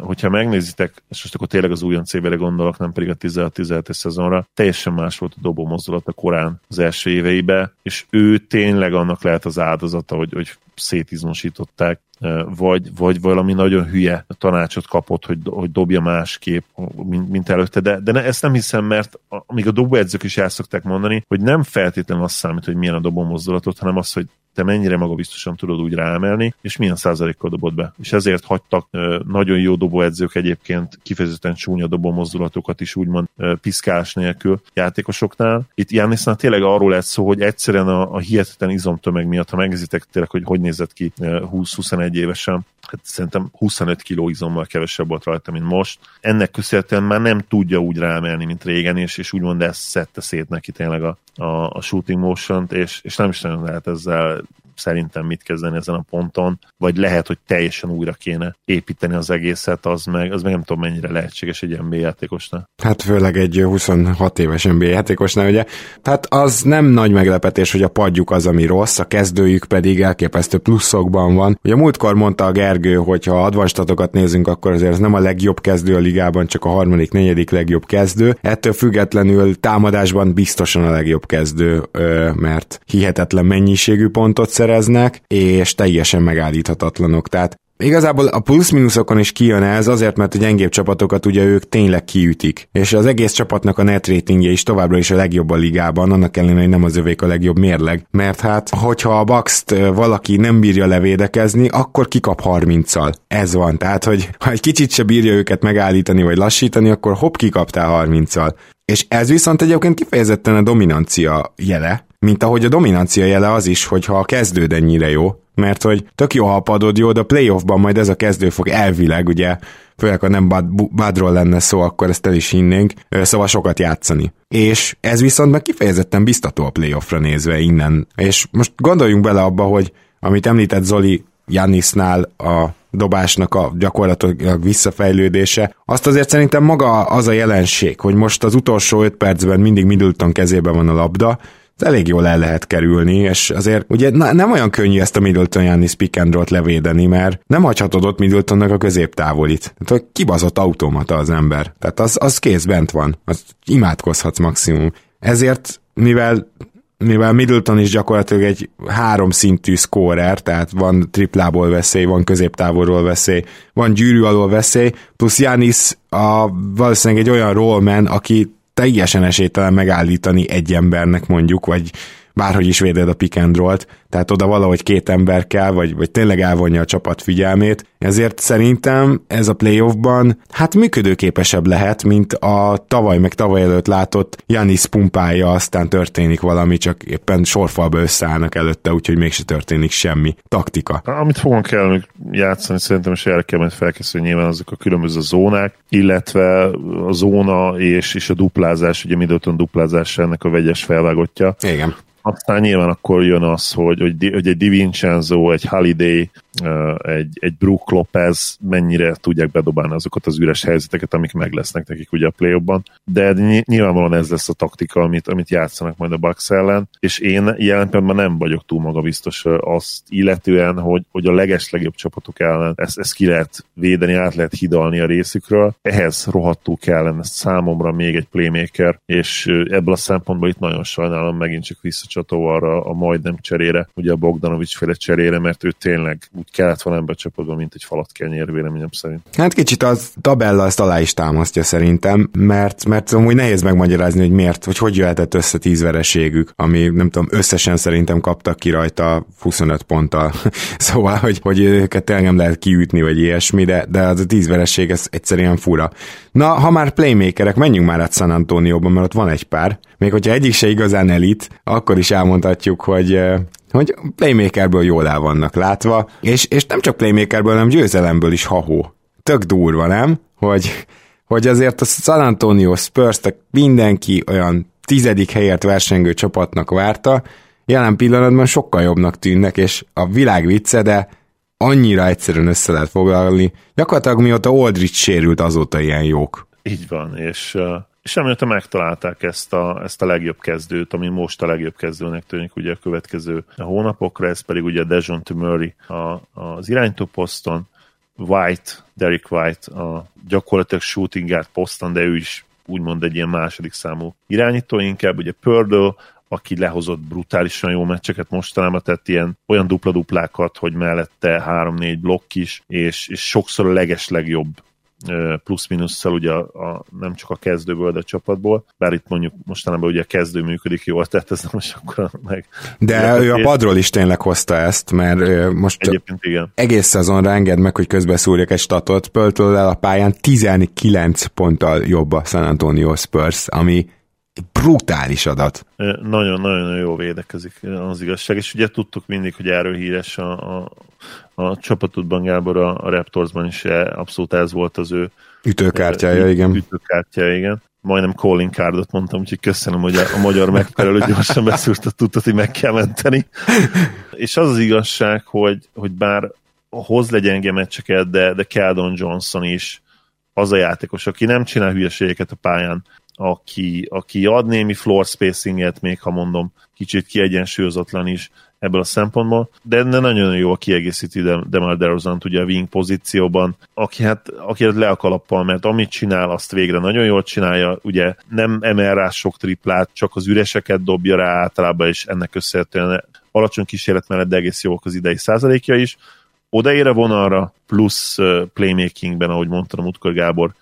hogyha megnézitek, és most akkor tényleg az újon évére gondolok, nem pedig a 16-17 szezonra, teljesen más volt a dobó mozdulata korán az első éveibe, és ő tényleg annak lehet az áldozata, hogy, hogy szétizmosították, vagy, vagy valami nagyon hülye tanácsot kapott, hogy, hogy dobja másképp, mint, mint előtte, de, de ne, ezt nem hiszem, mert amíg a dobóedzők is el szokták mondani, hogy nem feltétlenül az számít, hogy milyen a dobó mozdulatot, hanem az, hogy te mennyire magabiztosan tudod úgy ráemelni, és milyen százalékkal dobod be. És ezért hagytak nagyon jó dobóedzők egyébként kifejezetten csúnya dobó mozdulatokat is úgymond piszkás nélkül játékosoknál. Itt Jánisznál tényleg arról lett szó, hogy egyszerűen a, a hihetetlen izomtömeg miatt, ha megnézitek tényleg, hogy hogy nézett ki 20-21 évesen, hát szerintem 25 kiló izommal kevesebb volt rajta, mint most. Ennek köszönhetően már nem tudja úgy ráemelni, mint régen, és, és úgymond ezt szedte szét neki tényleg a, a, a shooting motion és, és nem is nagyon lehet ezzel szerintem mit kezdeni ezen a ponton, vagy lehet, hogy teljesen újra kéne építeni az egészet, az meg, az meg nem tudom mennyire lehetséges egy NBA játékosnál. Hát főleg egy 26 éves NBA játékosnál, ugye? Tehát az nem nagy meglepetés, hogy a padjuk az, ami rossz, a kezdőjük pedig elképesztő pluszokban van. Ugye múltkor mondta a Gergő, hogy ha advanstatokat nézünk, akkor azért ez nem a legjobb kezdő a ligában, csak a harmadik, negyedik legjobb kezdő. Ettől függetlenül támadásban biztosan a legjobb kezdő, mert hihetetlen mennyiségű pontot szereznek, és teljesen megállíthatatlanok. Tehát Igazából a plusz-minuszokon is kijön ez, azért, mert a gyengébb csapatokat ugye ők tényleg kiütik. És az egész csapatnak a net ratingje is továbbra is a legjobb a ligában, annak ellenére, hogy nem az övék a legjobb mérleg. Mert hát, hogyha a bax valaki nem bírja levédekezni, akkor kikap 30-szal. Ez van. Tehát, hogy ha egy kicsit se bírja őket megállítani vagy lassítani, akkor hopp kikaptál 30-szal. És ez viszont egyébként kifejezetten a dominancia jele, mint ahogy a dominancia jele az is, hogyha a kezdőd ennyire jó, mert hogy tök jó, ha a padod jó, de a playoffban majd ez a kezdő fog elvileg, ugye, főleg ha nem bad, badról lenne szó, akkor ezt el is hinnénk, szóval sokat játszani. És ez viszont meg kifejezetten biztató a playoffra nézve innen. És most gondoljunk bele abba, hogy amit említett Zoli Janisnál a dobásnak a gyakorlatilag visszafejlődése. Azt azért szerintem maga az a jelenség, hogy most az utolsó 5 percben mindig Middleton kezében van a labda, elég jól el lehet kerülni, és azért ugye na, nem olyan könnyű ezt a Middleton Jannis pick and levédeni, mert nem hagyhatod ott Middletonnak a középtávolit. Tehát, hogy kibazott automata az ember. Tehát az, az kész bent van. Az imádkozhatsz maximum. Ezért, mivel mivel Middleton is gyakorlatilag egy három szintű scorer, tehát van triplából veszély, van középtávolról veszély, van gyűrű alól veszély, plusz Janis a, valószínűleg egy olyan rollman, aki teljesen esélytelen megállítani egy embernek mondjuk, vagy bárhogy is véded a pick and roll-t, tehát oda valahogy két ember kell, vagy, vagy tényleg elvonja a csapat figyelmét, ezért szerintem ez a playoffban hát működőképesebb lehet, mint a tavaly meg tavaly előtt látott Janis pumpája, aztán történik valami, csak éppen sorfalba összeállnak előtte, úgyhogy mégse történik semmi. Taktika. Amit fogunk kell játszani, szerintem is erre kell majd felkészülni nyilván azok a különböző zónák, illetve a zóna és, és a duplázás, ugye Middleton duplázás ennek a vegyes felvágottja. Igen. Aztán nyilván akkor jön az, hogy, hogy, hogy egy Divincenzo, egy Holiday, egy, egy Brook Lopez mennyire tudják bedobálni azokat az üres helyzeteket, amik meg lesznek nekik ugye a play de nyilvánvalóan ez lesz a taktika, amit, amit játszanak majd a Bucks ellen, és én jelen pillanatban nem vagyok túl magabiztos azt illetően, hogy, hogy a leges legjobb csapatok ellen ezt, ezt ki lehet védeni, át lehet hidalni a részükről. Ehhez rohadtul kellene számomra még egy playmaker, és ebből a szempontból itt nagyon sajnálom megint csak visszacsató arra a majdnem cserére, ugye a Bogdanovics féle cserére, mert ő tényleg úgy kellett volna ebbe a csapatban, mint egy falat kenyér, véleményem szerint. Hát kicsit az tabella ezt alá is támasztja szerintem, mert, mert amúgy nehéz megmagyarázni, hogy miért, hogy hogy jöhetett össze tíz vereségük, ami nem tudom, összesen szerintem kaptak ki rajta 25 ponttal. szóval, hogy, hogy őket tényleg nem lehet kiütni, vagy ilyesmi, de, de az a tíz vereség, ez egyszerűen fura. Na, ha már playmakerek, menjünk már át San Antonio-ba, mert ott van egy pár. Még hogyha egyik se igazán elit, akkor is elmondhatjuk, hogy hogy playmakerből jól el vannak látva, és, és nem csak playmakerből, hanem győzelemből is hahó. Tök durva, nem? Hogy, hogy azért a San Antonio spurs mindenki olyan tizedik helyért versengő csapatnak várta, jelen pillanatban sokkal jobbnak tűnnek, és a világ vicce, de annyira egyszerűen össze lehet foglalni. Gyakorlatilag mióta Aldrich sérült, azóta ilyen jók. Így van, és, és amióta megtalálták ezt a, ezt a legjobb kezdőt, ami most a legjobb kezdőnek tűnik ugye a következő hónapokra, ez pedig ugye Dejon Murray a, az iránytó poszton, White, Derek White a gyakorlatilag shooting guard poszton, de ő is úgymond egy ilyen második számú irányító inkább, ugye Purdle, aki lehozott brutálisan jó meccseket mostanában, tett ilyen olyan dupla-duplákat, hogy mellette három-négy blokk is, és, és sokszor a leges legjobb plusz-minusszal ugye a, a, nem csak a kezdőből, de a csapatból, bár itt mondjuk mostanában ugye a kezdő működik jól, tehát ez nem most akkor meg... De ő a padról is tényleg hozta ezt, mert most Egyébként igen. egész szezonra enged meg, hogy közbeszúrjak egy statot, pöltöl el a pályán 19 ponttal jobb a San Antonio Spurs, ami brutális adat. Nagyon-nagyon jó védekezik az igazság, és ugye tudtuk mindig, hogy erről híres a, a, a csapatodban Gábor a, a Raptorsban is abszolút ez volt az ő ütőkártyája, igen. Ütőkártyája, igen. Majdnem calling cardot mondtam, úgyhogy köszönöm, hogy a, a magyar megfelelő gyorsan beszúrta, tudtad, hogy meg kell menteni. és az az igazság, hogy, hogy bár hoz legyenge meccseket, de, de Keldon Johnson is az a játékos, aki nem csinál hülyeségeket a pályán, aki, aki ad némi floor spacinget, még ha mondom, kicsit kiegyensúlyozatlan is ebből a szempontból, de, nagyon jó a kiegészíti Demar DeRozan ugye a wing pozícióban, aki hát, aki le a kalappal, mert amit csinál, azt végre nagyon jól csinálja, ugye nem emel rá sok triplát, csak az üreseket dobja rá általában, és ennek köszönhetően alacsony kísérlet mellett, de egész jók az idei százalékja is. Odaére vonalra, plusz playmakingben, ahogy mondtam a Mutkor Gábor,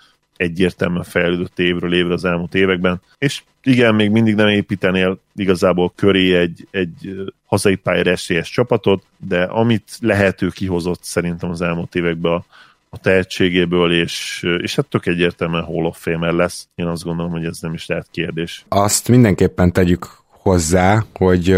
egyértelműen fejlődött évről évre az elmúlt években, és igen, még mindig nem építenél igazából köré egy, egy hazai pályára esélyes csapatot, de amit lehető kihozott szerintem az elmúlt években a, a tehetségéből, és, és hát tök egyértelműen Hall of Famer lesz. Én azt gondolom, hogy ez nem is lehet kérdés. Azt mindenképpen tegyük hozzá, hogy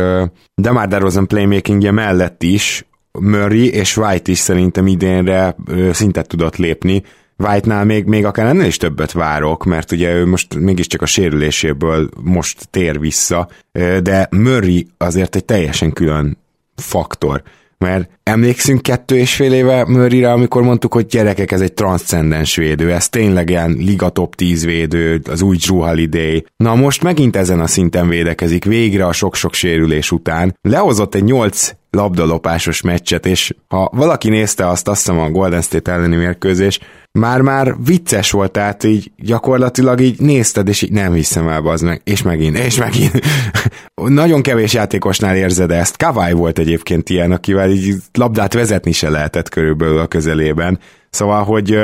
Demar DeRozan playmakingje mellett is Murray és White is szerintem idénre szintet tudott lépni, White-nál még, még akár ennél is többet várok, mert ugye ő most mégiscsak a sérüléséből most tér vissza, de Murray azért egy teljesen külön faktor. Mert emlékszünk kettő és fél éve Murrayre, amikor mondtuk, hogy gyerekek, ez egy transzcendens védő, ez tényleg ilyen liga top 10 védő, az új Drew Holiday. Na most megint ezen a szinten védekezik, végre a sok-sok sérülés után. Lehozott egy 8 labdalopásos meccset, és ha valaki nézte azt, azt hiszem a Golden State elleni mérkőzés, már-már vicces volt, tehát így gyakorlatilag így nézted, és így nem hiszem el, az meg, és megint, és megint. Nagyon kevés játékosnál érzed ezt. Kawai volt egyébként ilyen, akivel így labdát vezetni se lehetett körülbelül a közelében. Szóval, hogy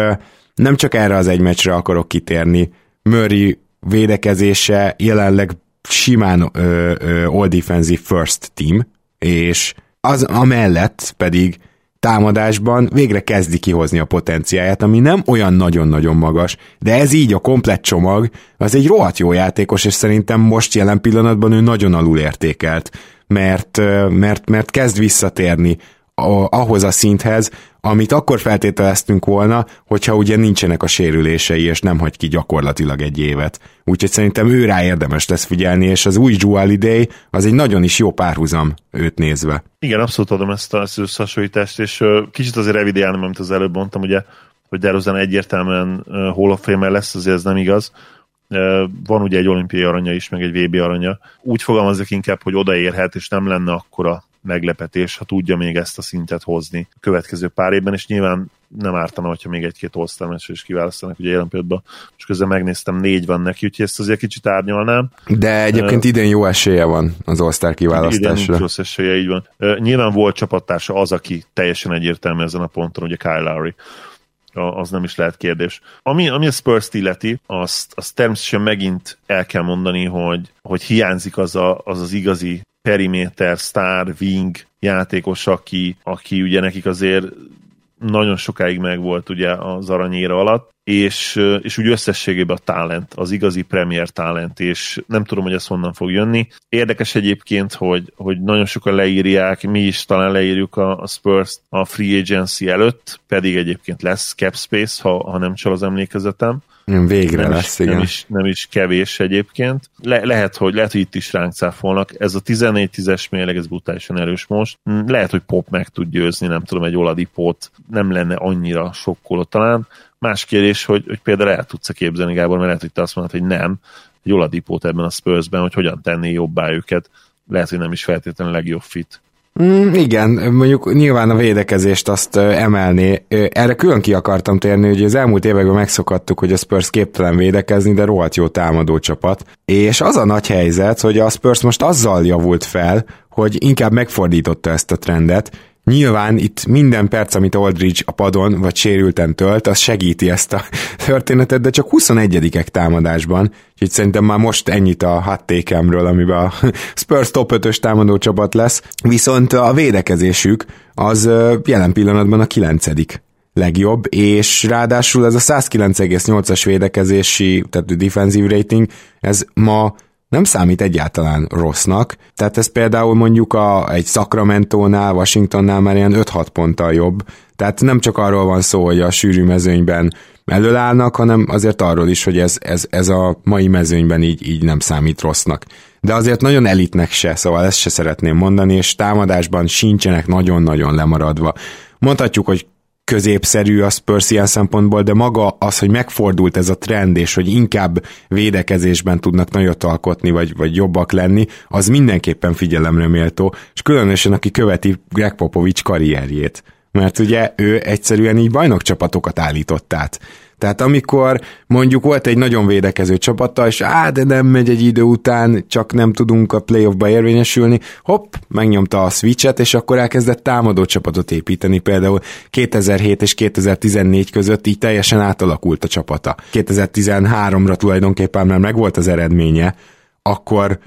nem csak erre az egy meccsre akarok kitérni, Murray védekezése jelenleg simán ö, ö, all defensive first team, és az amellett pedig támadásban végre kezdi kihozni a potenciáját, ami nem olyan nagyon-nagyon magas, de ez így a komplett csomag, az egy rohadt jó játékos, és szerintem most jelen pillanatban ő nagyon alul értékelt, mert, mert, mert kezd visszatérni ahhoz a szinthez, amit akkor feltételeztünk volna, hogyha ugye nincsenek a sérülései, és nem hagy ki gyakorlatilag egy évet. Úgyhogy szerintem ő rá érdemes lesz figyelni, és az új Day az egy nagyon is jó párhuzam őt nézve. Igen, abszolút adom ezt az összehasonlítást, és kicsit azért revidiálnom, amit az előbb mondtam, ugye, hogy Derozan egyértelműen Hall of lesz, azért ez nem igaz. Van ugye egy olimpiai aranya is, meg egy VB aranya. Úgy fogalmazok inkább, hogy odaérhet, és nem lenne akkora meglepetés, ha tudja még ezt a szintet hozni a következő pár évben, és nyilván nem ártana, hogyha még egy-két all is kiválasztanak, ugye jelen pillanatban, és közben megnéztem, négy van neki, úgyhogy ezt azért kicsit árnyalnám. De egyébként uh, idén jó esélye van az All-Star kiválasztásra. Idén rossz esélye, így van. Uh, nyilván volt csapattársa az, aki teljesen egyértelmű ezen a ponton, ugye Kyle Lowry az nem is lehet kérdés. Ami, ami a Spurs-t illeti, azt, azt természetesen megint el kell mondani, hogy, hogy hiányzik az, a, az az igazi periméter, star, wing játékos, aki, aki ugye nekik azért nagyon sokáig megvolt ugye az aranyéra alatt, és, és úgy összességében a talent, az igazi premier talent, és nem tudom, hogy ez honnan fog jönni. Érdekes egyébként, hogy, hogy nagyon sokan leírják, mi is talán leírjuk a, a Spurs a free agency előtt, pedig egyébként lesz cap space, ha, ha nem csal az emlékezetem. Végre nem lesz, is, igen. Nem is, nem is kevés egyébként. Le, lehet, hogy, lehet, hogy itt is ránk cáfolnak. Ez a 14-10-es mérleg, ez brutálisan erős most. Lehet, hogy Pop meg tud győzni, nem tudom, egy Oladipót nem lenne annyira sokkoló talán. Más kérdés, hogy, hogy például el tudsz képzelni, Gábor, mert lehet, hogy te azt mondod, hogy nem, egy Oladipót ebben a Spursben, hogy hogyan tenni jobbá őket. Lehet, hogy nem is feltétlenül legjobb fit. Mm, igen, mondjuk nyilván a védekezést azt emelni. Erre külön ki akartam térni, hogy az elmúlt években megszokattuk, hogy a Spurs képtelen védekezni, de rohadt jó támadó csapat. És az a nagy helyzet, hogy a Spurs most azzal javult fel, hogy inkább megfordította ezt a trendet, Nyilván itt minden perc, amit Aldridge a padon vagy sérülten tölt, az segíti ezt a történetet, de csak 21-ek támadásban, úgyhogy szerintem már most ennyit a hattékemről, amiben a Spurs top 5-ös támadó csapat lesz, viszont a védekezésük az jelen pillanatban a 9 legjobb, és ráadásul ez a 109,8-as védekezési, tehát a defensive rating, ez ma nem számít egyáltalán rossznak, tehát ez például mondjuk a, egy Sacramento-nál, Washingtonnál már ilyen 5-6 ponttal jobb, tehát nem csak arról van szó, hogy a sűrű mezőnyben előállnak, hanem azért arról is, hogy ez, ez, ez a mai mezőnyben így, így nem számít rossznak. De azért nagyon elitnek se, szóval ezt se szeretném mondani, és támadásban sincsenek nagyon-nagyon lemaradva. Mondhatjuk, hogy középszerű a Spurs ilyen szempontból, de maga az, hogy megfordult ez a trend, és hogy inkább védekezésben tudnak nagyot alkotni, vagy, vagy jobbak lenni, az mindenképpen figyelemre méltó, és különösen aki követi Greg Popovich karrierjét. Mert ugye ő egyszerűen így bajnokcsapatokat állított át. Tehát amikor mondjuk volt egy nagyon védekező csapata, és á, de nem megy egy idő után, csak nem tudunk a playoffba érvényesülni, hopp, megnyomta a switchet, és akkor elkezdett támadó csapatot építeni, például 2007 és 2014 között így teljesen átalakult a csapata. 2013-ra tulajdonképpen már megvolt az eredménye, akkor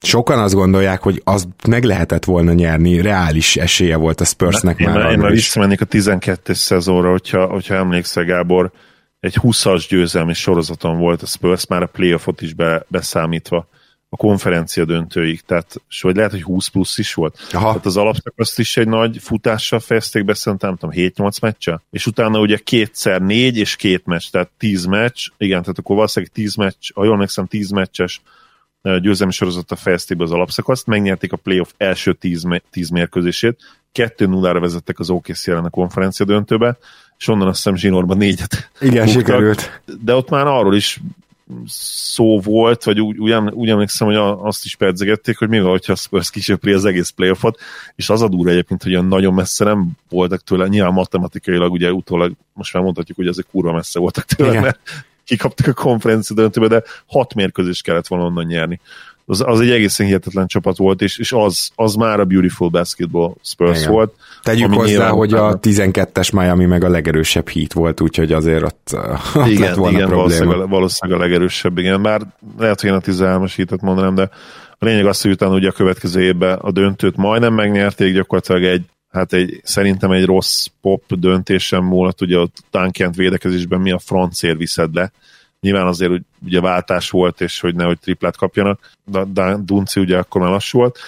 sokan azt gondolják, hogy az meg lehetett volna nyerni, reális esélye volt a Spursnek én, már. Én már visszamennék a 12-es szezonra, hogyha, hogyha emlékszel Gábor, egy 20-as győzelmi sorozaton volt a Spurs, már a playoffot is be, beszámítva a konferencia döntőig, tehát és vagy lehet, hogy 20 plusz is volt. Aha. Tehát az alapszakaszt is egy nagy futással fejezték be, szerintem, nem tudom, 7-8 meccse, és utána ugye kétszer négy és két meccs, tehát 10 meccs, igen, tehát akkor valószínűleg 10 meccs, ha jól emlékszem, 10 meccses győzelmi sorozata fejezték be az alapszakaszt, megnyerték a playoff első 10, 10 mérkőzését, 2-0-ra vezettek az OKC ellen a konferencia döntőbe, és onnan azt hiszem zsinórban négyet Igen, buktak, sikerült. De ott már arról is szó volt, vagy úgy, úgy, úgy emlékszem, hogy azt is pedzegették, hogy mi van, hogyha a Spurs kisöpri az egész playoffot, és az a durva egyébként, hogy olyan nagyon messze nem voltak tőle, nyilván matematikailag ugye utólag most már mondhatjuk, hogy ezek kurva messze voltak tőle, Igen. mert kikaptak a konferencia döntőbe, de hat mérkőzést kellett volna onnan nyerni az, az egy egészen hihetetlen csapat volt, és, és az, az már a Beautiful Basketball Spurs Igen. volt. Tegyük hozzá, hogy a 12-es Miami meg a legerősebb hit volt, úgyhogy azért ott, ott igen, lett volna igen, probléma. Valószínűleg, valószínűleg a legerősebb, igen. Bár lehet, hogy én a 13-as hitet mondanám, de a lényeg az, hogy utána ugye a következő évben a döntőt majdnem megnyerték, gyakorlatilag egy hát egy, szerintem egy rossz pop döntésem múlott, ugye a tánkjent védekezésben mi a francér viszed le, Nyilván azért hogy ugye váltás volt, és hogy nehogy triplát kapjanak, de, de Dunci ugye akkor már lassú volt.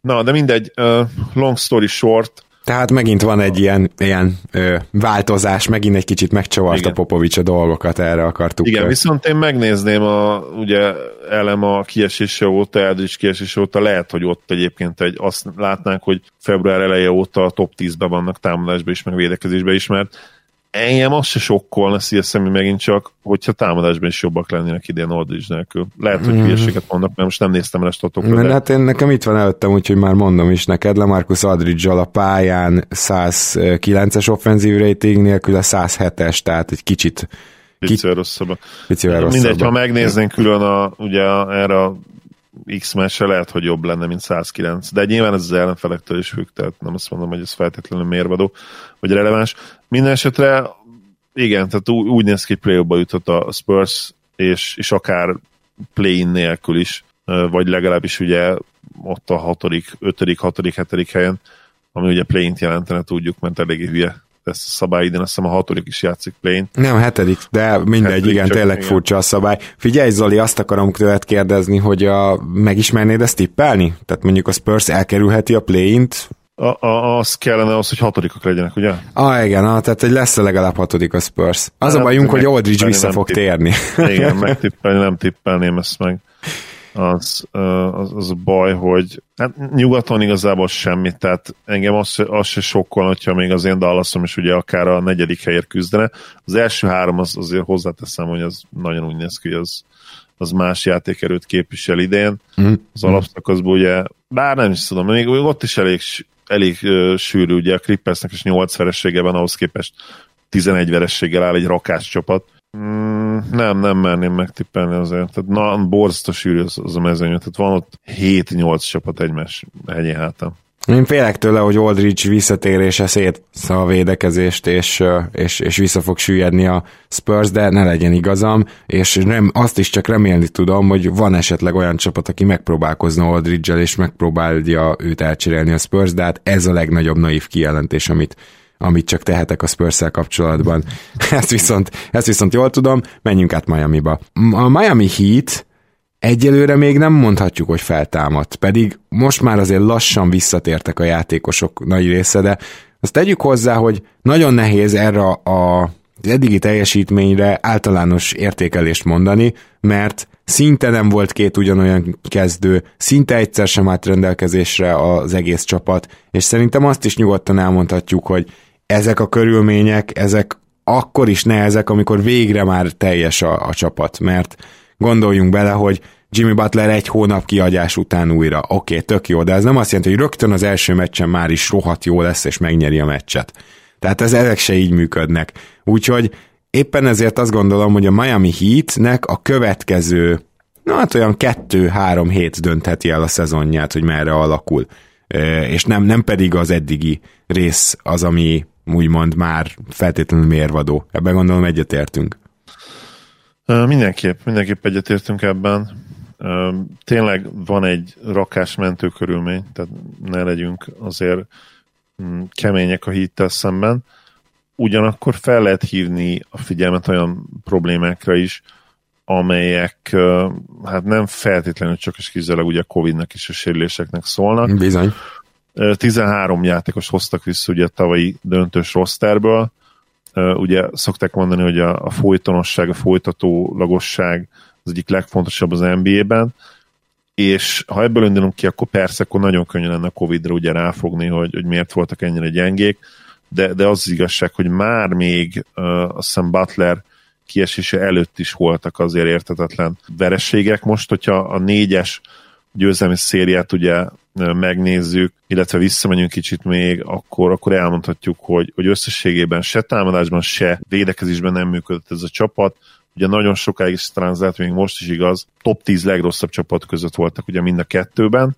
Na, de mindegy, uh, long story short, tehát megint van egy ilyen, ilyen ö, változás, megint egy kicsit megcsavarta Popovics a dolgokat, erre akartuk. Igen, viszont én megnézném a, ugye elem a kiesése óta, Eldridge kiesése óta, lehet, hogy ott egyébként egy, azt látnánk, hogy február eleje óta a top 10-ben vannak támadásban is, meg védekezésben is, mert engem az se sokkolna CSM megint csak, hogyha támadásban is jobbak lennének idén Aldridge nélkül. Lehet, hogy mm. hülyeséget mondnak, mert most nem néztem el a statokra. De... Hát én nekem itt van előttem, úgyhogy már mondom is neked, Marcus aldridge a pályán 109-es offenzív rating nélkül a 107-es, tehát egy kicsit Picivel rosszabb. Picivel rosszabb. Mindegy, ha megnéznénk külön a, ugye erre a X meccsre lehet, hogy jobb lenne, mint 109, de nyilván ez az ellenfelektől is függ, tehát nem azt mondom, hogy ez feltétlenül mérvadó, vagy releváns. Minden esetre igen, tehát úgy, úgy néz ki, hogy play jutott a Spurs, és, és akár play nélkül is, vagy legalábbis ugye ott a hatodik, ötödik, hatodik, hetedik helyen, ami ugye play jelentene, tudjuk, mert eléggé hülye ezt a szabály, idén azt hiszem a hatodik is játszik plane. Nem, a hetedik, de mindegy, hetedik, igen, tényleg igen. furcsa a szabály. Figyelj Zoli, azt akarom tőled kérdezni, hogy a, megismernéd ezt tippelni? Tehát mondjuk a Spurs elkerülheti a play-int, a, a, az kellene az, hogy hatodikak legyenek, ugye? Ah, igen, ah, tehát hogy lesz legalább hatodik a Spurs. Az hát, a bajunk, hogy Aldridge vissza fog tipp. térni. Igen, megtippelni, nem tippelném ezt meg az, az, az baj, hogy hát nyugaton igazából semmit, tehát engem az, az se sokkal, hogyha még az én Dallasom is ugye akár a negyedik helyért küzdene. Az első három az, azért hozzáteszem, hogy az nagyon úgy néz ki, hogy az, az más játékerőt képvisel idén. Mm. Az alapszakaszban ugye, bár nem is tudom, még ott is elég, elég uh, sűrű, ugye a Clippersnek is 8 veressége van, ahhoz képest 11 verességgel áll egy rakás csapat. Mm, nem, nem merném megtippelni azért. Tehát na, borzasztó sűrű az, az a mezőny. Tehát van ott 7-8 csapat egymás hegyén hátán. Én félek tőle, hogy Aldridge visszatérése szét a védekezést, és, és, és vissza fog süllyedni a Spurs, de ne legyen igazam, és nem, azt is csak remélni tudom, hogy van esetleg olyan csapat, aki megpróbálkozna Aldridge-el, és megpróbálja őt elcserélni a Spurs, de hát ez a legnagyobb naív kijelentés, amit amit csak tehetek a spurs kapcsolatban. ezt, viszont, ezt viszont jól tudom, menjünk át Miami-ba. A Miami Heat egyelőre még nem mondhatjuk, hogy feltámadt, pedig most már azért lassan visszatértek a játékosok nagy része, de azt tegyük hozzá, hogy nagyon nehéz erre a az eddigi teljesítményre általános értékelést mondani, mert szinte nem volt két ugyanolyan kezdő, szinte egyszer sem állt rendelkezésre az egész csapat, és szerintem azt is nyugodtan elmondhatjuk, hogy ezek a körülmények, ezek akkor is nehezek, amikor végre már teljes a, a csapat, mert gondoljunk bele, hogy Jimmy Butler egy hónap kiadás után újra. Oké, okay, tök jó, de ez nem azt jelenti, hogy rögtön az első meccsen már is rohadt jó lesz, és megnyeri a meccset. Tehát ez ezek se így működnek. Úgyhogy éppen ezért azt gondolom, hogy a Miami Heatnek a következő, na hát olyan kettő-három hét döntheti el a szezonját, hogy merre alakul. És nem, nem pedig az eddigi rész az, ami úgymond már feltétlenül mérvadó. Ebben gondolom egyetértünk. Mindenképp, mindenképp egyetértünk ebben. Tényleg van egy rakás mentő körülmény, tehát ne legyünk azért mm, kemények a hittel szemben. Ugyanakkor fel lehet hívni a figyelmet olyan problémákra is, amelyek hát nem feltétlenül csak és kizárólag ugye a Covid-nak és a sérüléseknek szólnak. Bizony. 13 játékos hoztak vissza ugye a tavalyi döntős rosterből. Ugye szokták mondani, hogy a, a folytonosság, a folytatólagosság az egyik legfontosabb az NBA-ben, és ha ebből indulunk ki, akkor persze, akkor nagyon könnyen lenne a Covid-ra ugye ráfogni, hogy, hogy miért voltak ennyire gyengék, de, de az, az igazság, hogy már még uh, azt hiszem Butler kiesése előtt is voltak azért értetetlen vereségek. Most, hogyha a négyes győzelmi szériát ugye megnézzük, illetve visszamegyünk kicsit még, akkor, akkor elmondhatjuk, hogy, hogy összességében se támadásban, se védekezésben nem működött ez a csapat. Ugye nagyon sokáig is talán lehet, még most is igaz, top 10 legrosszabb csapat között voltak ugye mind a kettőben,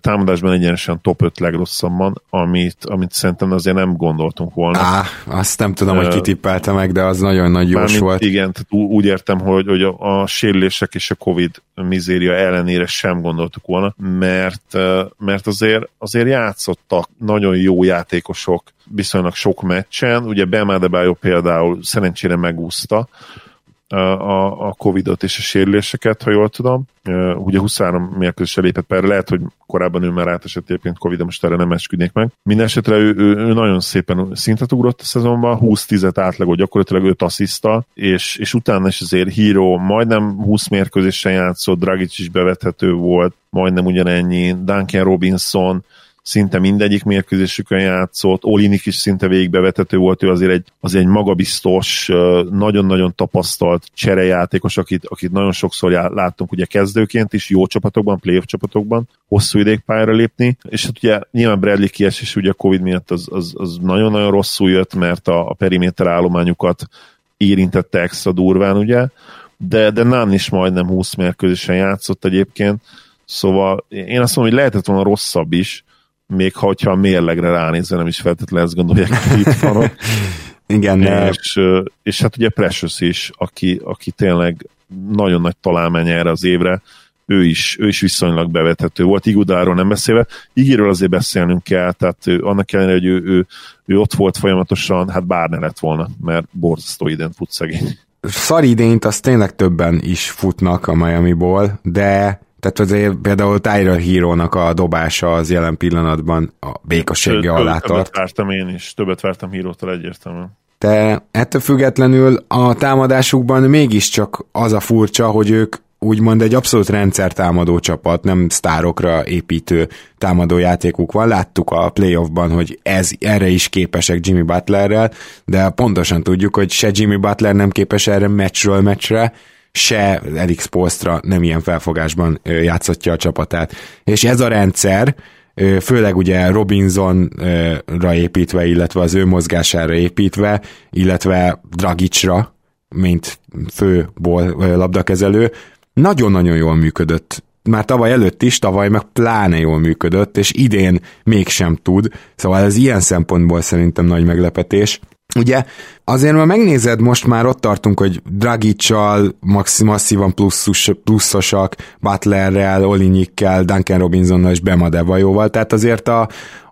támadásban egyenesen top 5 legrosszabban, amit, amit szerintem azért nem gondoltunk volna. Á, azt nem tudom, hogy kitippelte meg, de az nagyon nagy jós volt. Igen, tehát úgy értem, hogy, hogy a, a sérülések és a Covid mizéria ellenére sem gondoltuk volna, mert, mert azért, azért játszottak nagyon jó játékosok viszonylag sok meccsen, ugye Bemádebajo például szerencsére megúszta, a, a Covid-ot és a sérüléseket, ha jól tudom. Ugye 23 mérkőzésre lépett per, lehet, hogy korábban ő már átesett egyébként Covid, de most erre nem esküdnék meg. Mindenesetre ő, ő, ő, nagyon szépen szintet ugrott a szezonban, 20-10-et átlagot gyakorlatilag 5 asszisztal, és, és utána is azért Hero majdnem 20 mérkőzésen játszott, Dragic is bevethető volt, majdnem ugyanennyi, Duncan Robinson, szinte mindegyik mérkőzésükön játszott, Olinik is szinte végigbevetető volt, ő azért egy, azért egy magabiztos, nagyon-nagyon tapasztalt cserejátékos, akit, akit nagyon sokszor já, láttunk ugye kezdőként is, jó csapatokban, playoff csapatokban, hosszú ideig pályára lépni, és hát ugye nyilván Bradley kiesés ugye a Covid miatt az, az, az nagyon-nagyon rosszul jött, mert a, a periméter állományukat érintette extra durván, ugye, de, de Nán is majdnem 20 mérkőzésen játszott egyébként, szóval én azt mondom, hogy lehetett volna rosszabb is, még ha, hogyha a mérlegre ránézve nem is feltétlenül ezt gondolják, hogy itt vannak. Igen. És, és hát ugye Precious is, aki, aki tényleg nagyon nagy találmány erre az évre, ő is, ő is viszonylag bevethető volt, Igudáról nem beszélve. Igéről azért beszélnünk kell, tehát ő, annak ellenére, hogy ő, ő, ő, ott volt folyamatosan, hát bár ne lett volna, mert borzasztó idén fut szegény. Szar idényt azt tényleg többen is futnak a Miami-ból, de tehát azért például Tyler hero a dobása az jelen pillanatban a békossége alá tart. Többet vártam én is, többet vártam hírótól egyértelműen. De ettől függetlenül a támadásukban mégiscsak az a furcsa, hogy ők úgymond egy abszolút rendszertámadó csapat, nem sztárokra építő támadójátékuk van. Láttuk a playoffban, hogy ez erre is képesek Jimmy Butlerrel, de pontosan tudjuk, hogy se Jimmy Butler nem képes erre meccsről meccsre, se Eric Spolstra nem ilyen felfogásban játszatja a csapatát. És ez a rendszer, főleg ugye Robinsonra építve, illetve az ő mozgására építve, illetve Dragicsra, mint fő labdakezelő, nagyon-nagyon jól működött. Már tavaly előtt is, tavaly meg pláne jól működött, és idén mégsem tud, szóval ez ilyen szempontból szerintem nagy meglepetés. Ugye azért, ha megnézed, most már ott tartunk, hogy Dragicsal masszívan pluszos, pluszosak, Butlerrel, Olinyikkel, Duncan Robinsonnal és Bemadevajóval, tehát azért a,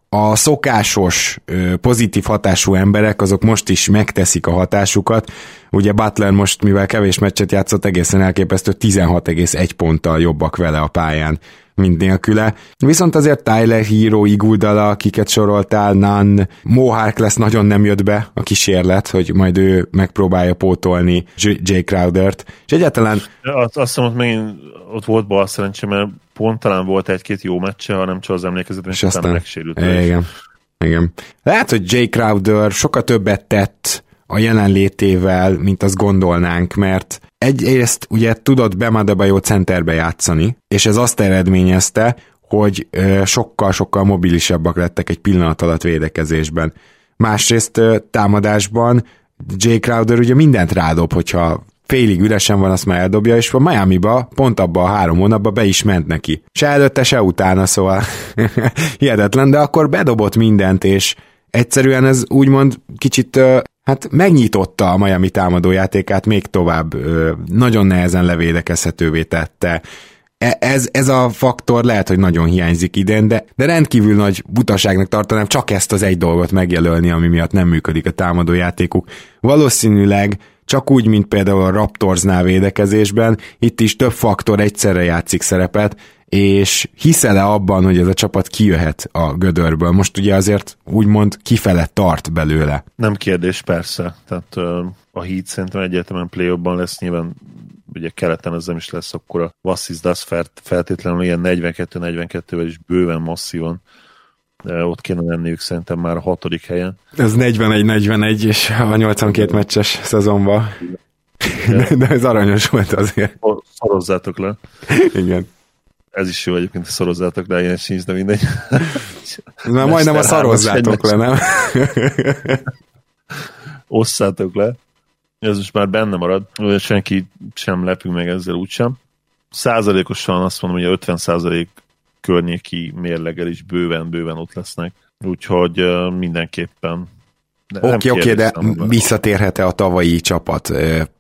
a szokásos pozitív hatású emberek azok most is megteszik a hatásukat. Ugye Butler most, mivel kevés meccset játszott, egészen elképesztő 16,1 ponttal jobbak vele a pályán mint nélküle. Viszont azért Tyler Hero, Iguldala, akiket soroltál, Nan, Mohawk lesz nagyon nem jött be a kísérlet, hogy majd ő megpróbálja pótolni Jay Crowdert, és egyáltalán... Azt, azt hiszem, ott megint ott volt bal szerencsé, mert pont talán volt egy-két jó meccse, ha nem csak az emlékezetem, és, és aztán megsérült. Igen. Igen. Lehet, hogy Jay Crowder sokkal többet tett a jelenlétével, mint azt gondolnánk, mert egyrészt ugye tudott jó centerbe játszani, és ez azt eredményezte, hogy sokkal-sokkal mobilisabbak lettek egy pillanat alatt védekezésben. Másrészt támadásban Jay Crowder ugye mindent rádob, hogyha félig üresen van, azt már eldobja, és a Miami-ba, pont abban a három hónapban be is ment neki. Se előtte, se utána, szóval hihetetlen, de akkor bedobott mindent, és egyszerűen ez úgymond kicsit hát megnyitotta a Miami támadójátékát még tovább, nagyon nehezen levédekezhetővé tette. E, ez, ez a faktor lehet, hogy nagyon hiányzik idén, de, de rendkívül nagy butaságnak tartanám csak ezt az egy dolgot megjelölni, ami miatt nem működik a támadójátékuk. Valószínűleg csak úgy, mint például a Raptorsnál védekezésben, itt is több faktor egyszerre játszik szerepet, és hiszel-e abban, hogy ez a csapat kijöhet a gödörből? Most ugye azért úgymond kifele tart belőle. Nem kérdés, persze. Tehát a Heat szerintem egyértelműen play lesz, nyilván ugye keleten ez nem is lesz akkor a Vassis Das feltétlenül ilyen 42-42-vel is bőven masszívan de ott kéne lenniük szerintem már a hatodik helyen. Ez 41-41 és a 82 meccses szezonban. De, de ez aranyos volt azért. Szorozzátok le. Igen. Ez is jó egyébként, hogy szorozzátok le, ilyen sincs, de mindegy. Na majdnem a szarozzátok le, nem? Osszátok le. Ez most már benne marad. Senki sem lepünk meg ezzel úgysem. Százalékosan azt mondom, hogy a 50 százalék környéki mérlegel is bőven-bőven ott lesznek. Úgyhogy mindenképpen Oké, oké, okay, de visszatérhet-e a tavalyi csapat,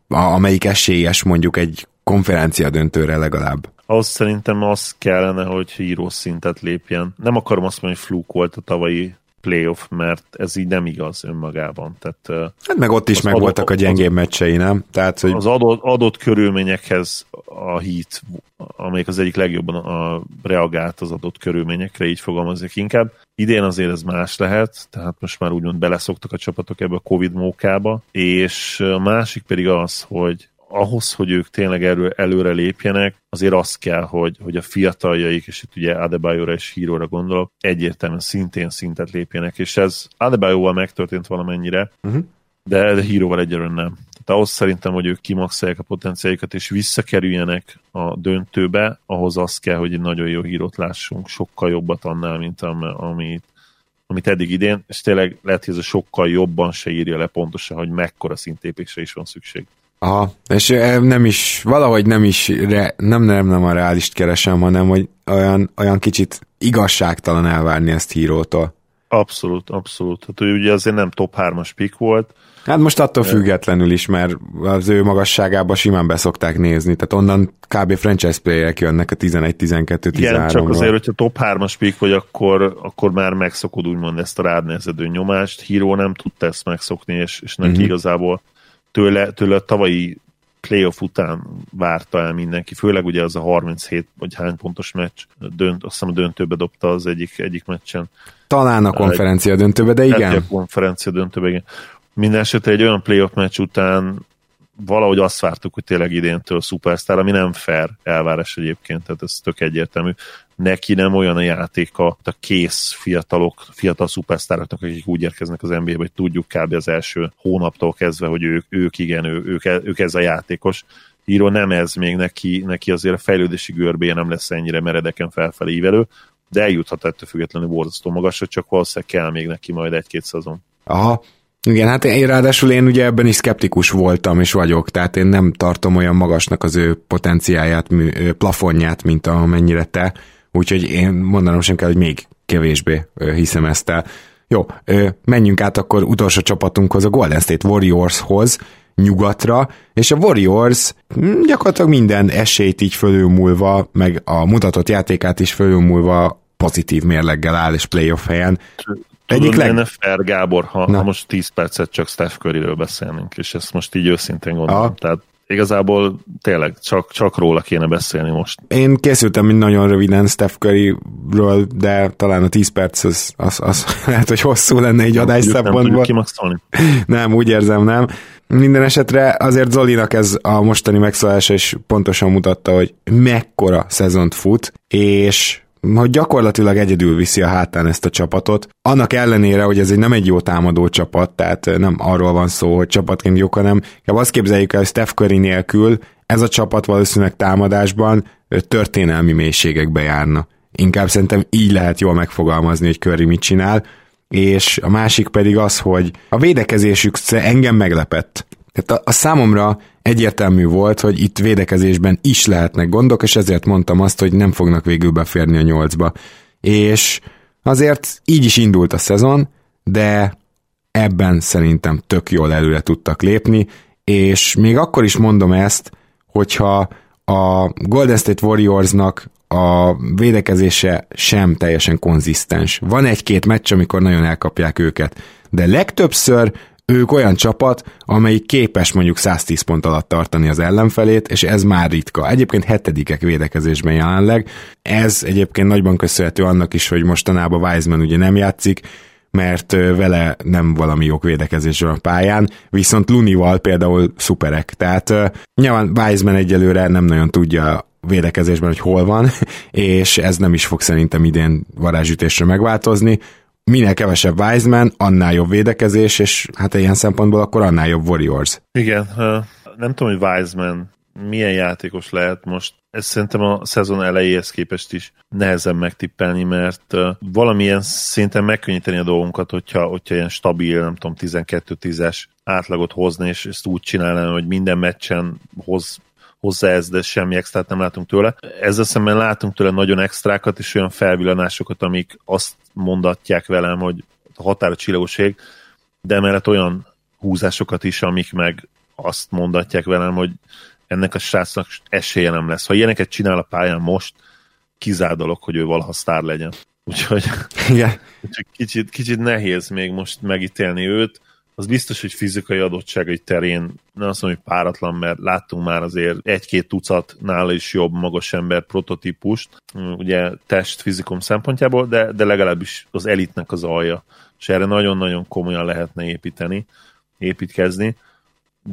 amelyik esélyes mondjuk egy konferencia döntőre legalább? Ahhoz szerintem az kellene, hogy híró szintet lépjen. Nem akarom azt mondani, hogy fluk volt a tavalyi playoff, mert ez így nem igaz önmagában. Tehát, hát meg ott is meg adott, a gyengébb meccsei, nem? Tehát, hogy... Az adott, adott körülményekhez a hit, amelyik az egyik legjobban a, reagált az adott körülményekre, így fogalmazik inkább. Idén azért ez más lehet, tehát most már úgymond beleszoktak a csapatok ebbe a Covid mókába, és a másik pedig az, hogy ahhoz, hogy ők tényleg erő, előre lépjenek, azért az kell, hogy, hogy a fiataljaik, és itt ugye Adebayo-ra és Híróra gondolok, egyértelműen szintén szintet lépjenek, és ez Adebayo-val megtörtént valamennyire, uh-huh. de, de Híróval egyelőre nem. Tehát ahhoz szerintem, hogy ők kimaxolják a potenciáikat, és visszakerüljenek a döntőbe, ahhoz az kell, hogy egy nagyon jó hírót lássunk, sokkal jobbat annál, mint amit amit eddig idén, és tényleg lehet, hogy ez a sokkal jobban se írja le pontosan, hogy mekkora szintépésre is van szükség. Aha, és nem is, valahogy nem is, re, nem, nem, nem a realist keresem, hanem hogy olyan, olyan kicsit igazságtalan elvárni ezt hírótól. Abszolút, abszolút. Hát ő ugye azért nem top 3-as pick volt. Hát most attól függetlenül is, mert az ő magasságába simán beszokták nézni, tehát onnan kb. franchise playerek jönnek a 11, 12, 13 Igen, csak azért, hogyha top 3-as pick vagy, akkor, akkor már megszokod úgymond ezt a rád nehezedő nyomást. Híró nem tudta ezt megszokni, és, és neki uh-huh. igazából tőle, tőle a tavalyi playoff után várta el mindenki, főleg ugye az a 37 vagy hány pontos meccs, dönt, azt hiszem a döntőbe dobta az egyik, egyik meccsen. Talán a konferencia egy, döntőbe, de igen. A konferencia döntőbe, igen. Minden esetre egy olyan playoff meccs után valahogy azt vártuk, hogy tényleg idéntől szupersztár, ami nem fair elvárás egyébként, tehát ez tök egyértelmű. Neki nem olyan a játéka, a kész fiatalok, fiatal szupersztároknak, akik úgy érkeznek az NBA-be, hogy tudjuk kb. az első hónaptól kezdve, hogy ők, ők igen, ő, ők, ők ez a játékos. Író nem ez még neki, neki azért a fejlődési görbéje nem lesz ennyire meredeken felfelé ívelő, de eljuthat ettől függetlenül borzasztó magasra, csak valószínűleg kell még neki majd egy-két szezon. Aha, igen, hát én ráadásul én ugye ebben is szkeptikus voltam és vagyok, tehát én nem tartom olyan magasnak az ő potenciáját, plafonját, mint amennyire te, úgyhogy én mondanom sem kell, hogy még kevésbé hiszem ezt el. Jó, menjünk át akkor utolsó csapatunkhoz, a Golden State Warriorshoz, nyugatra, és a Warriors hm, gyakorlatilag minden esélyt így fölülmúlva, meg a mutatott játékát is fölülmúlva pozitív mérleggel áll, és playoff helyen. Egyik leg... fair, Gábor, ha, ha most 10 percet csak Steph Curryről beszélnénk, és ezt most így őszintén gondolom. Aha. Tehát igazából tényleg csak, csak róla kéne beszélni most. Én készültem mind nagyon röviden Steph Curryről, de talán a 10 perc az, az, az lehet, hogy hosszú lenne egy adás szempontból. Nem Nem, úgy érzem, nem. Minden esetre azért Zolinak ez a mostani megszólása is pontosan mutatta, hogy mekkora szezont fut, és hogy gyakorlatilag egyedül viszi a hátán ezt a csapatot. Annak ellenére, hogy ez egy nem egy jó támadó csapat, tehát nem arról van szó, hogy csapatként jók, hanem azt képzeljük el, hogy Steph Curry nélkül ez a csapat valószínűleg támadásban történelmi mélységekbe járna. Inkább szerintem így lehet jól megfogalmazni, hogy Curry mit csinál, és a másik pedig az, hogy a védekezésük engem meglepett. Tehát a, a számomra egyértelmű volt, hogy itt védekezésben is lehetnek gondok, és ezért mondtam azt, hogy nem fognak végül beférni a nyolcba. És azért így is indult a szezon, de ebben szerintem tök jól előre tudtak lépni, és még akkor is mondom ezt, hogyha a Golden State Warriorsnak a védekezése sem teljesen konzisztens. Van egy-két meccs, amikor nagyon elkapják őket, de legtöbbször ők olyan csapat, amelyik képes mondjuk 110 pont alatt tartani az ellenfelét, és ez már ritka. Egyébként hetedikek védekezésben jelenleg. Ez egyébként nagyban köszönhető annak is, hogy mostanában Wiseman ugye nem játszik, mert vele nem valami jók védekezésről a pályán, viszont Lunival például szuperek. Tehát nyilván Wiseman egyelőre nem nagyon tudja védekezésben, hogy hol van, és ez nem is fog szerintem idén varázsütésre megváltozni minél kevesebb Wiseman, annál jobb védekezés, és hát ilyen szempontból akkor annál jobb Warriors. Igen, nem tudom, hogy Wiseman milyen játékos lehet most. Ez szerintem a szezon elejéhez képest is nehezen megtippelni, mert valamilyen szinten megkönnyíteni a dolgunkat, hogyha, hogyha ilyen stabil, nem tudom, 12-10-es átlagot hozni, és ezt úgy csinálni, hogy minden meccsen hoz hozzá ez, de semmi extrát nem látunk tőle. Ezzel szemben látunk tőle nagyon extrákat és olyan felvillanásokat, amik azt mondatják velem, hogy a határ a de emellett olyan húzásokat is, amik meg azt mondatják velem, hogy ennek a srácnak esélye nem lesz. Ha ilyeneket csinál a pályán most, kizár dolog, hogy ő valaha sztár legyen. Úgyhogy yeah. kicsit, kicsit nehéz még most megítélni őt az biztos, hogy fizikai adottságai terén nem azt mondom, hogy páratlan, mert láttunk már azért egy-két tucat nála is jobb magas ember prototípust, ugye test fizikum szempontjából, de, de legalábbis az elitnek az alja, és erre nagyon-nagyon komolyan lehetne építeni, építkezni,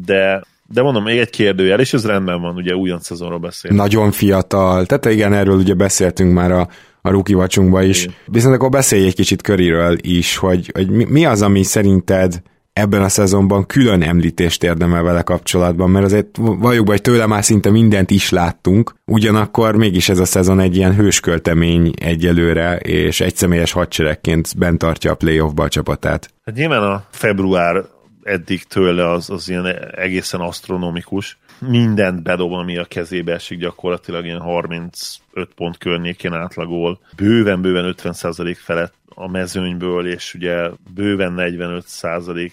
de De mondom, még egy kérdőjel, és ez rendben van, ugye újon szezonról beszél. Nagyon fiatal, tehát igen, erről ugye beszéltünk már a, a rookie vacsunkba is. Igen. Viszont akkor beszélj egy kicsit köriről is, hogy, hogy mi, mi az, ami szerinted ebben a szezonban külön említést érdemel vele kapcsolatban, mert azért valljuk hogy tőle már szinte mindent is láttunk, ugyanakkor mégis ez a szezon egy ilyen hősköltemény egyelőre, és egy személyes hadseregként bent tartja a playoffba a csapatát. Hát nyilván a február eddig tőle az, az ilyen egészen asztronomikus. Mindent bedob, ami a kezébe esik, gyakorlatilag ilyen 35 pont környékén átlagol. Bőven-bőven 50% felett a mezőnyből, és ugye bőven 45%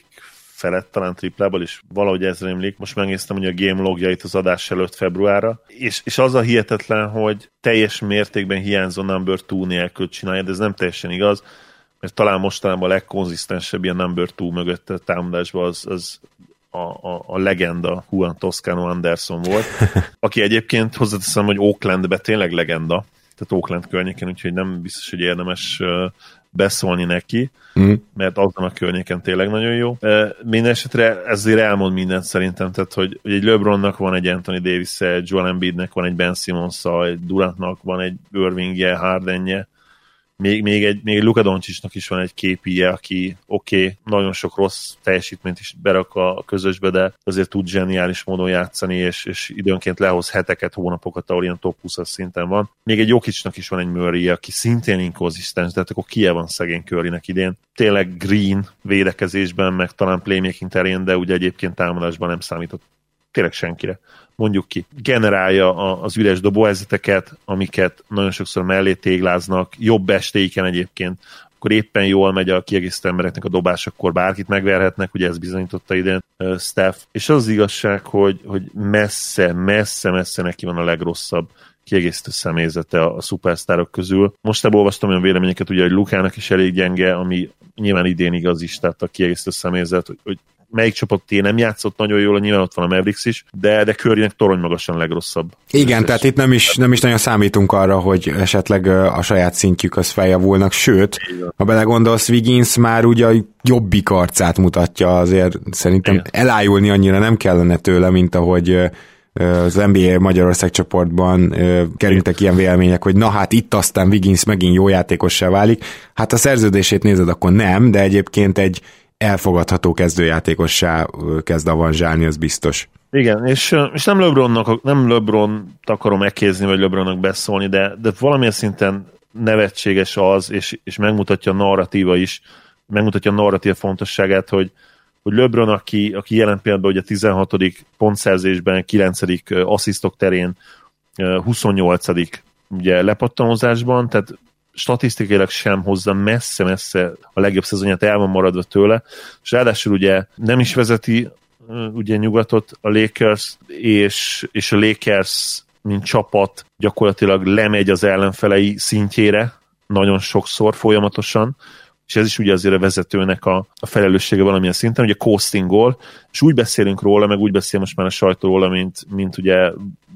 felett talán triplából, és valahogy ez rémlik. Most megnéztem hogy a game logjait az adás előtt februárra, és, és az a hihetetlen, hogy teljes mértékben hiányzó number 2 nélkül csinálja, de ez nem teljesen igaz, mert talán mostanában a legkonzisztensebb ilyen number 2 mögött a támadásban az, az a, a, a legenda Juan Toscano Anderson volt, aki egyébként hozzáteszem, hogy Oaklandbe tényleg legenda, tehát Oakland környéken, úgyhogy nem biztos, hogy érdemes beszólni neki, mm. mert azon a környéken tényleg nagyon jó. Minden esetre ezért elmond mindent szerintem, tehát hogy, hogy egy LeBronnak van egy Anthony davis egy Joel Embiidnek van egy Ben simmons egy Durantnak van egy Irvingje, Hardenje, még, még egy, még Luka Doncsicsnak is van egy képije, aki oké, okay, nagyon sok rossz teljesítményt is berak a közösbe, de azért tud zseniális módon játszani, és, és időnként lehoz heteket, hónapokat, ahol ilyen top 20 szinten van. Még egy Jokicsnak is van egy Murray, aki szintén inkonzisztens, de hát akkor kie van szegény Currynek idén. Tényleg green védekezésben, meg talán playmaking terén, de ugye egyébként támadásban nem számított tényleg senkire mondjuk ki, generálja az üres dobóhelyzeteket, amiket nagyon sokszor mellé tégláznak, jobb estéiken egyébként, akkor éppen jól megy a kiegészítő embereknek a dobás, akkor bárkit megverhetnek, ugye ez bizonyította idén uh, Steph. És az, az igazság, hogy, hogy messze, messze, messze neki van a legrosszabb kiegészítő személyzete a, a szupersztárok közül. Most ebből olvastam olyan véleményeket, ugye, hogy Lukának is elég gyenge, ami nyilván idén igaz is, tehát a kiegészítő személyzet, hogy, hogy melyik csapat nem játszott nagyon jól, nyilván ott van a Mavericks is, de, de Currynek torony magasan a legrosszabb. Igen, tehát itt nem is, nem is nagyon számítunk arra, hogy esetleg a saját szintjük az feljavulnak, sőt, Igen. ha belegondolsz, Wiggins már ugye a jobbik arcát mutatja, azért szerintem Igen. elájulni annyira nem kellene tőle, mint ahogy az NBA Magyarország csoportban kerültek ilyen vélemények, hogy na hát itt aztán Wiggins megint jó játékossá válik. Hát a szerződését nézed, akkor nem, de egyébként egy elfogadható kezdőjátékossá kezd avanzsálni, az biztos. Igen, és, és nem LeBronnak, nem LeBron akarom megkézni, vagy LeBronnak beszólni, de, de valamilyen szinten nevetséges az, és, és megmutatja a narratíva is, megmutatja a narratíva fontosságát, hogy, hogy LeBron, aki, aki jelen pillanatban ugye 16. pontszerzésben, 9. asszisztok terén, 28. ugye lepattanozásban, tehát statisztikailag sem hozza messze-messze a legjobb szezonját, el van maradva tőle, és ráadásul ugye nem is vezeti ugye nyugatot a Lakers, és, és a Lakers mint csapat gyakorlatilag lemegy az ellenfelei szintjére nagyon sokszor, folyamatosan, és ez is ugye azért a vezetőnek a, a felelőssége valamilyen szinten, ugye coastingol, és úgy beszélünk róla, meg úgy beszél most már a sajtó róla, mint, mint ugye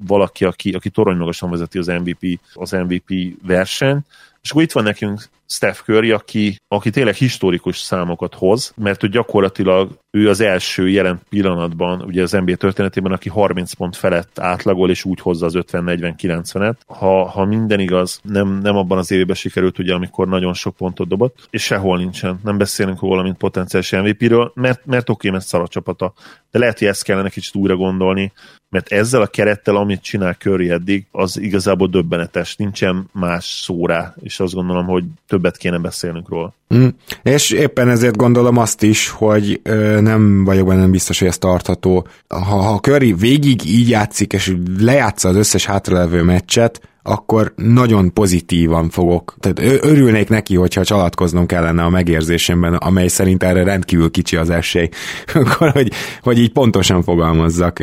valaki, aki, aki torony magasan vezeti az MVP, az MVP verseny, és akkor itt van nekünk Steph Curry, aki, aki tényleg historikus számokat hoz, mert ő gyakorlatilag ő az első jelen pillanatban, ugye az NBA történetében, aki 30 pont felett átlagol, és úgy hozza az 50-40-90-et. Ha, ha minden igaz, nem, nem abban az évben sikerült, ugye, amikor nagyon sok pontot dobott, és sehol nincsen. Nem beszélünk róla, mint potenciális MVP-ről, mert, mert oké, mert szar a csapata. De lehet, hogy ezt kellene kicsit újra gondolni, mert ezzel a kerettel, amit csinál Curry eddig, az igazából döbbenetes, nincsen más szóra, és azt gondolom, hogy többet kéne beszélnünk róla. Mm. És éppen ezért gondolom azt is, hogy ö, nem vagyok benne biztos, hogy ez tartható. Ha, ha Curry végig így játszik, és lejátsza az összes hátralevő meccset, akkor nagyon pozitívan fogok. Tehát örülnék neki, hogyha csalatkoznom kellene a megérzésemben, amely szerint erre rendkívül kicsi az esély. akkor, hogy, hogy így pontosan fogalmazzak.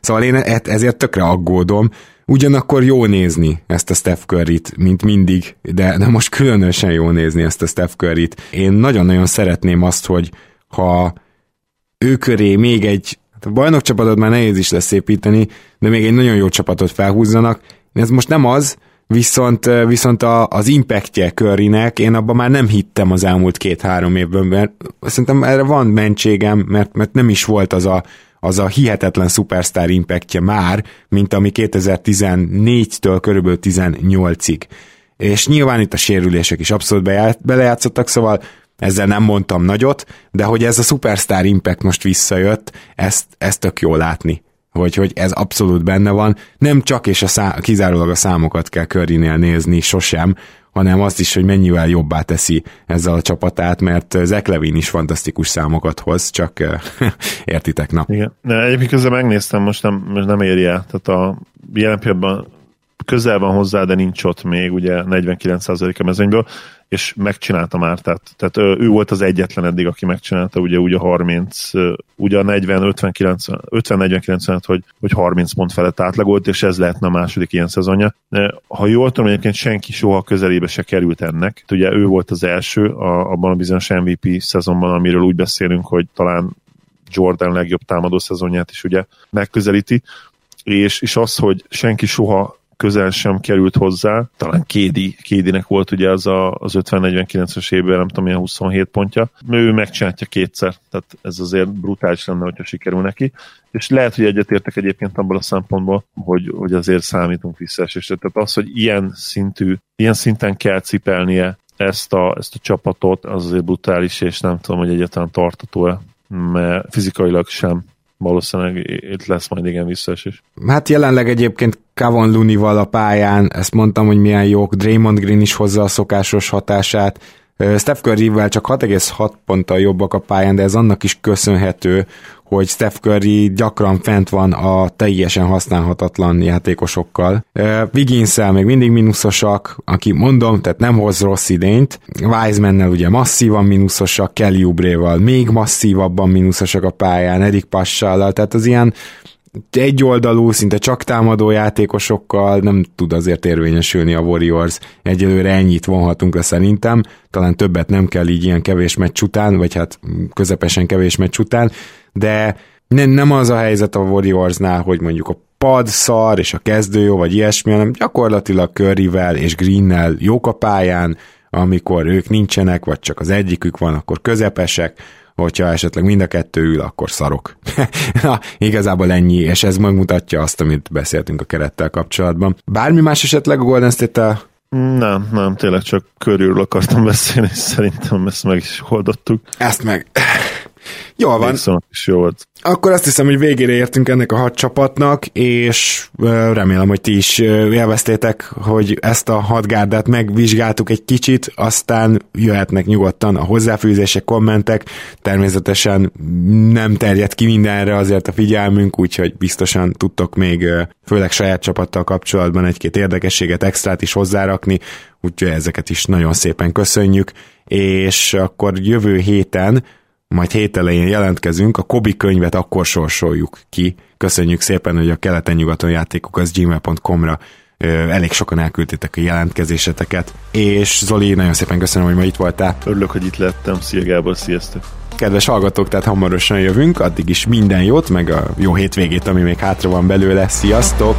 Szóval én e, ezért tökre aggódom, Ugyanakkor jó nézni ezt a Steph Curry-t, mint mindig, de, de most különösen jó nézni ezt a Steph Curry-t. Én nagyon-nagyon szeretném azt, hogy ha ő köré még egy, hát a bajnok csapatot már nehéz is lesz építeni, de még egy nagyon jó csapatot felhúzzanak, ez most nem az, viszont, viszont a, az impactje Currynek, én abban már nem hittem az elmúlt két-három évben, mert szerintem erre van mentségem, mert, mert nem is volt az a, az a hihetetlen superstar impactja már, mint ami 2014-től körülbelül 18-ig. És nyilván itt a sérülések is abszolút belejátszottak, szóval ezzel nem mondtam nagyot, de hogy ez a superstar impact most visszajött, ezt, ezt tök jó látni hogy, hogy ez abszolút benne van, nem csak és a szá- kizárólag a számokat kell Currynél nézni sosem, hanem azt is, hogy mennyivel jobbá teszi ezzel a csapatát, mert Zach Levin is fantasztikus számokat hoz, csak értitek, na. Igen. Egyébként közben megnéztem, most nem, most nem éri el. Tehát a jelen pillanatban közel van hozzá, de nincs ott még, ugye 49% a mezőnyből, és megcsinálta már, tehát, tehát ő volt az egyetlen eddig, aki megcsinálta, ugye úgy a 30, ugye a 40, 50, 90, 50, 40, 90, hogy, hogy 30 pont felett átlagolt, és ez lehetne a második ilyen szezonja. Ha jól tudom, egyébként senki soha közelébe se került ennek. Ugye ő volt az első a, abban a bizonyos MVP szezonban, amiről úgy beszélünk, hogy talán Jordan legjobb támadó szezonját is ugye megközelíti, és, és az, hogy senki soha közel sem került hozzá. Talán Kédi, Kédinek volt ugye az a, az 50-49-es évben, nem tudom, milyen 27 pontja. Ő megcsinálja kétszer, tehát ez azért brutális lenne, hogyha sikerül neki. És lehet, hogy egyetértek egyébként abból a szempontból, hogy, hogy azért számítunk és Tehát az, hogy ilyen szintű, ilyen szinten kell cipelnie ezt a, ezt a csapatot, az azért brutális, és nem tudom, hogy egyáltalán tartató-e, mert fizikailag sem valószínűleg itt lesz majd igen visszaesés. Hát jelenleg egyébként Kavon Lunival a pályán, ezt mondtam, hogy milyen jók, Draymond Green is hozza a szokásos hatását, Steph Curry-vel csak 6,6 ponttal jobbak a pályán, de ez annak is köszönhető, hogy Steph Curry gyakran fent van a teljesen használhatatlan játékosokkal. wiggins még mindig mínuszosak, aki mondom, tehát nem hoz rossz idényt. Wisemannel ugye masszívan mínuszosak, Kelly Oubre-val még masszívabban mínuszosak a pályán, Erik Passallal, tehát az ilyen egyoldalú, szinte csak támadó játékosokkal nem tud azért érvényesülni a Warriors. Egyelőre ennyit vonhatunk le szerintem, talán többet nem kell így ilyen kevés meccs után, vagy hát közepesen kevés meccs után, de nem, nem az a helyzet a Warriorsnál, hogy mondjuk a pad szar és a kezdő jó, vagy ilyesmi, hanem gyakorlatilag Curryvel és Greennel jók a pályán, amikor ők nincsenek, vagy csak az egyikük van, akkor közepesek, hogyha esetleg mind a kettő ül, akkor szarok. Na, igazából ennyi, és ez megmutatja azt, amit beszéltünk a kerettel kapcsolatban. Bármi más esetleg a Golden State-tel nem, nem, tényleg csak körülről akartam beszélni, és szerintem ezt meg is oldottuk. Ezt meg. Jól van. Viszont is jó volt. Akkor azt hiszem, hogy végére értünk ennek a hat csapatnak, és remélem, hogy ti is élveztétek, hogy ezt a hat gárdát megvizsgáltuk egy kicsit, aztán jöhetnek nyugodtan a hozzáfűzések, kommentek. Természetesen nem terjed ki mindenre azért a figyelmünk, úgyhogy biztosan tudtok még főleg saját csapattal kapcsolatban egy-két érdekességet, extrát is hozzárakni, úgyhogy ezeket is nagyon szépen köszönjük, és akkor jövő héten majd hét elején jelentkezünk, a Kobi könyvet akkor sorsoljuk ki. Köszönjük szépen, hogy a keleten-nyugaton játékok az gmail.com-ra elég sokan elküldtétek a jelentkezéseteket, és Zoli, nagyon szépen köszönöm, hogy ma itt voltál. Örülök, hogy itt lettem. Szia Gábor, sziasztok! Kedves hallgatók, tehát hamarosan jövünk, addig is minden jót, meg a jó hétvégét, ami még hátra van belőle. Sziasztok!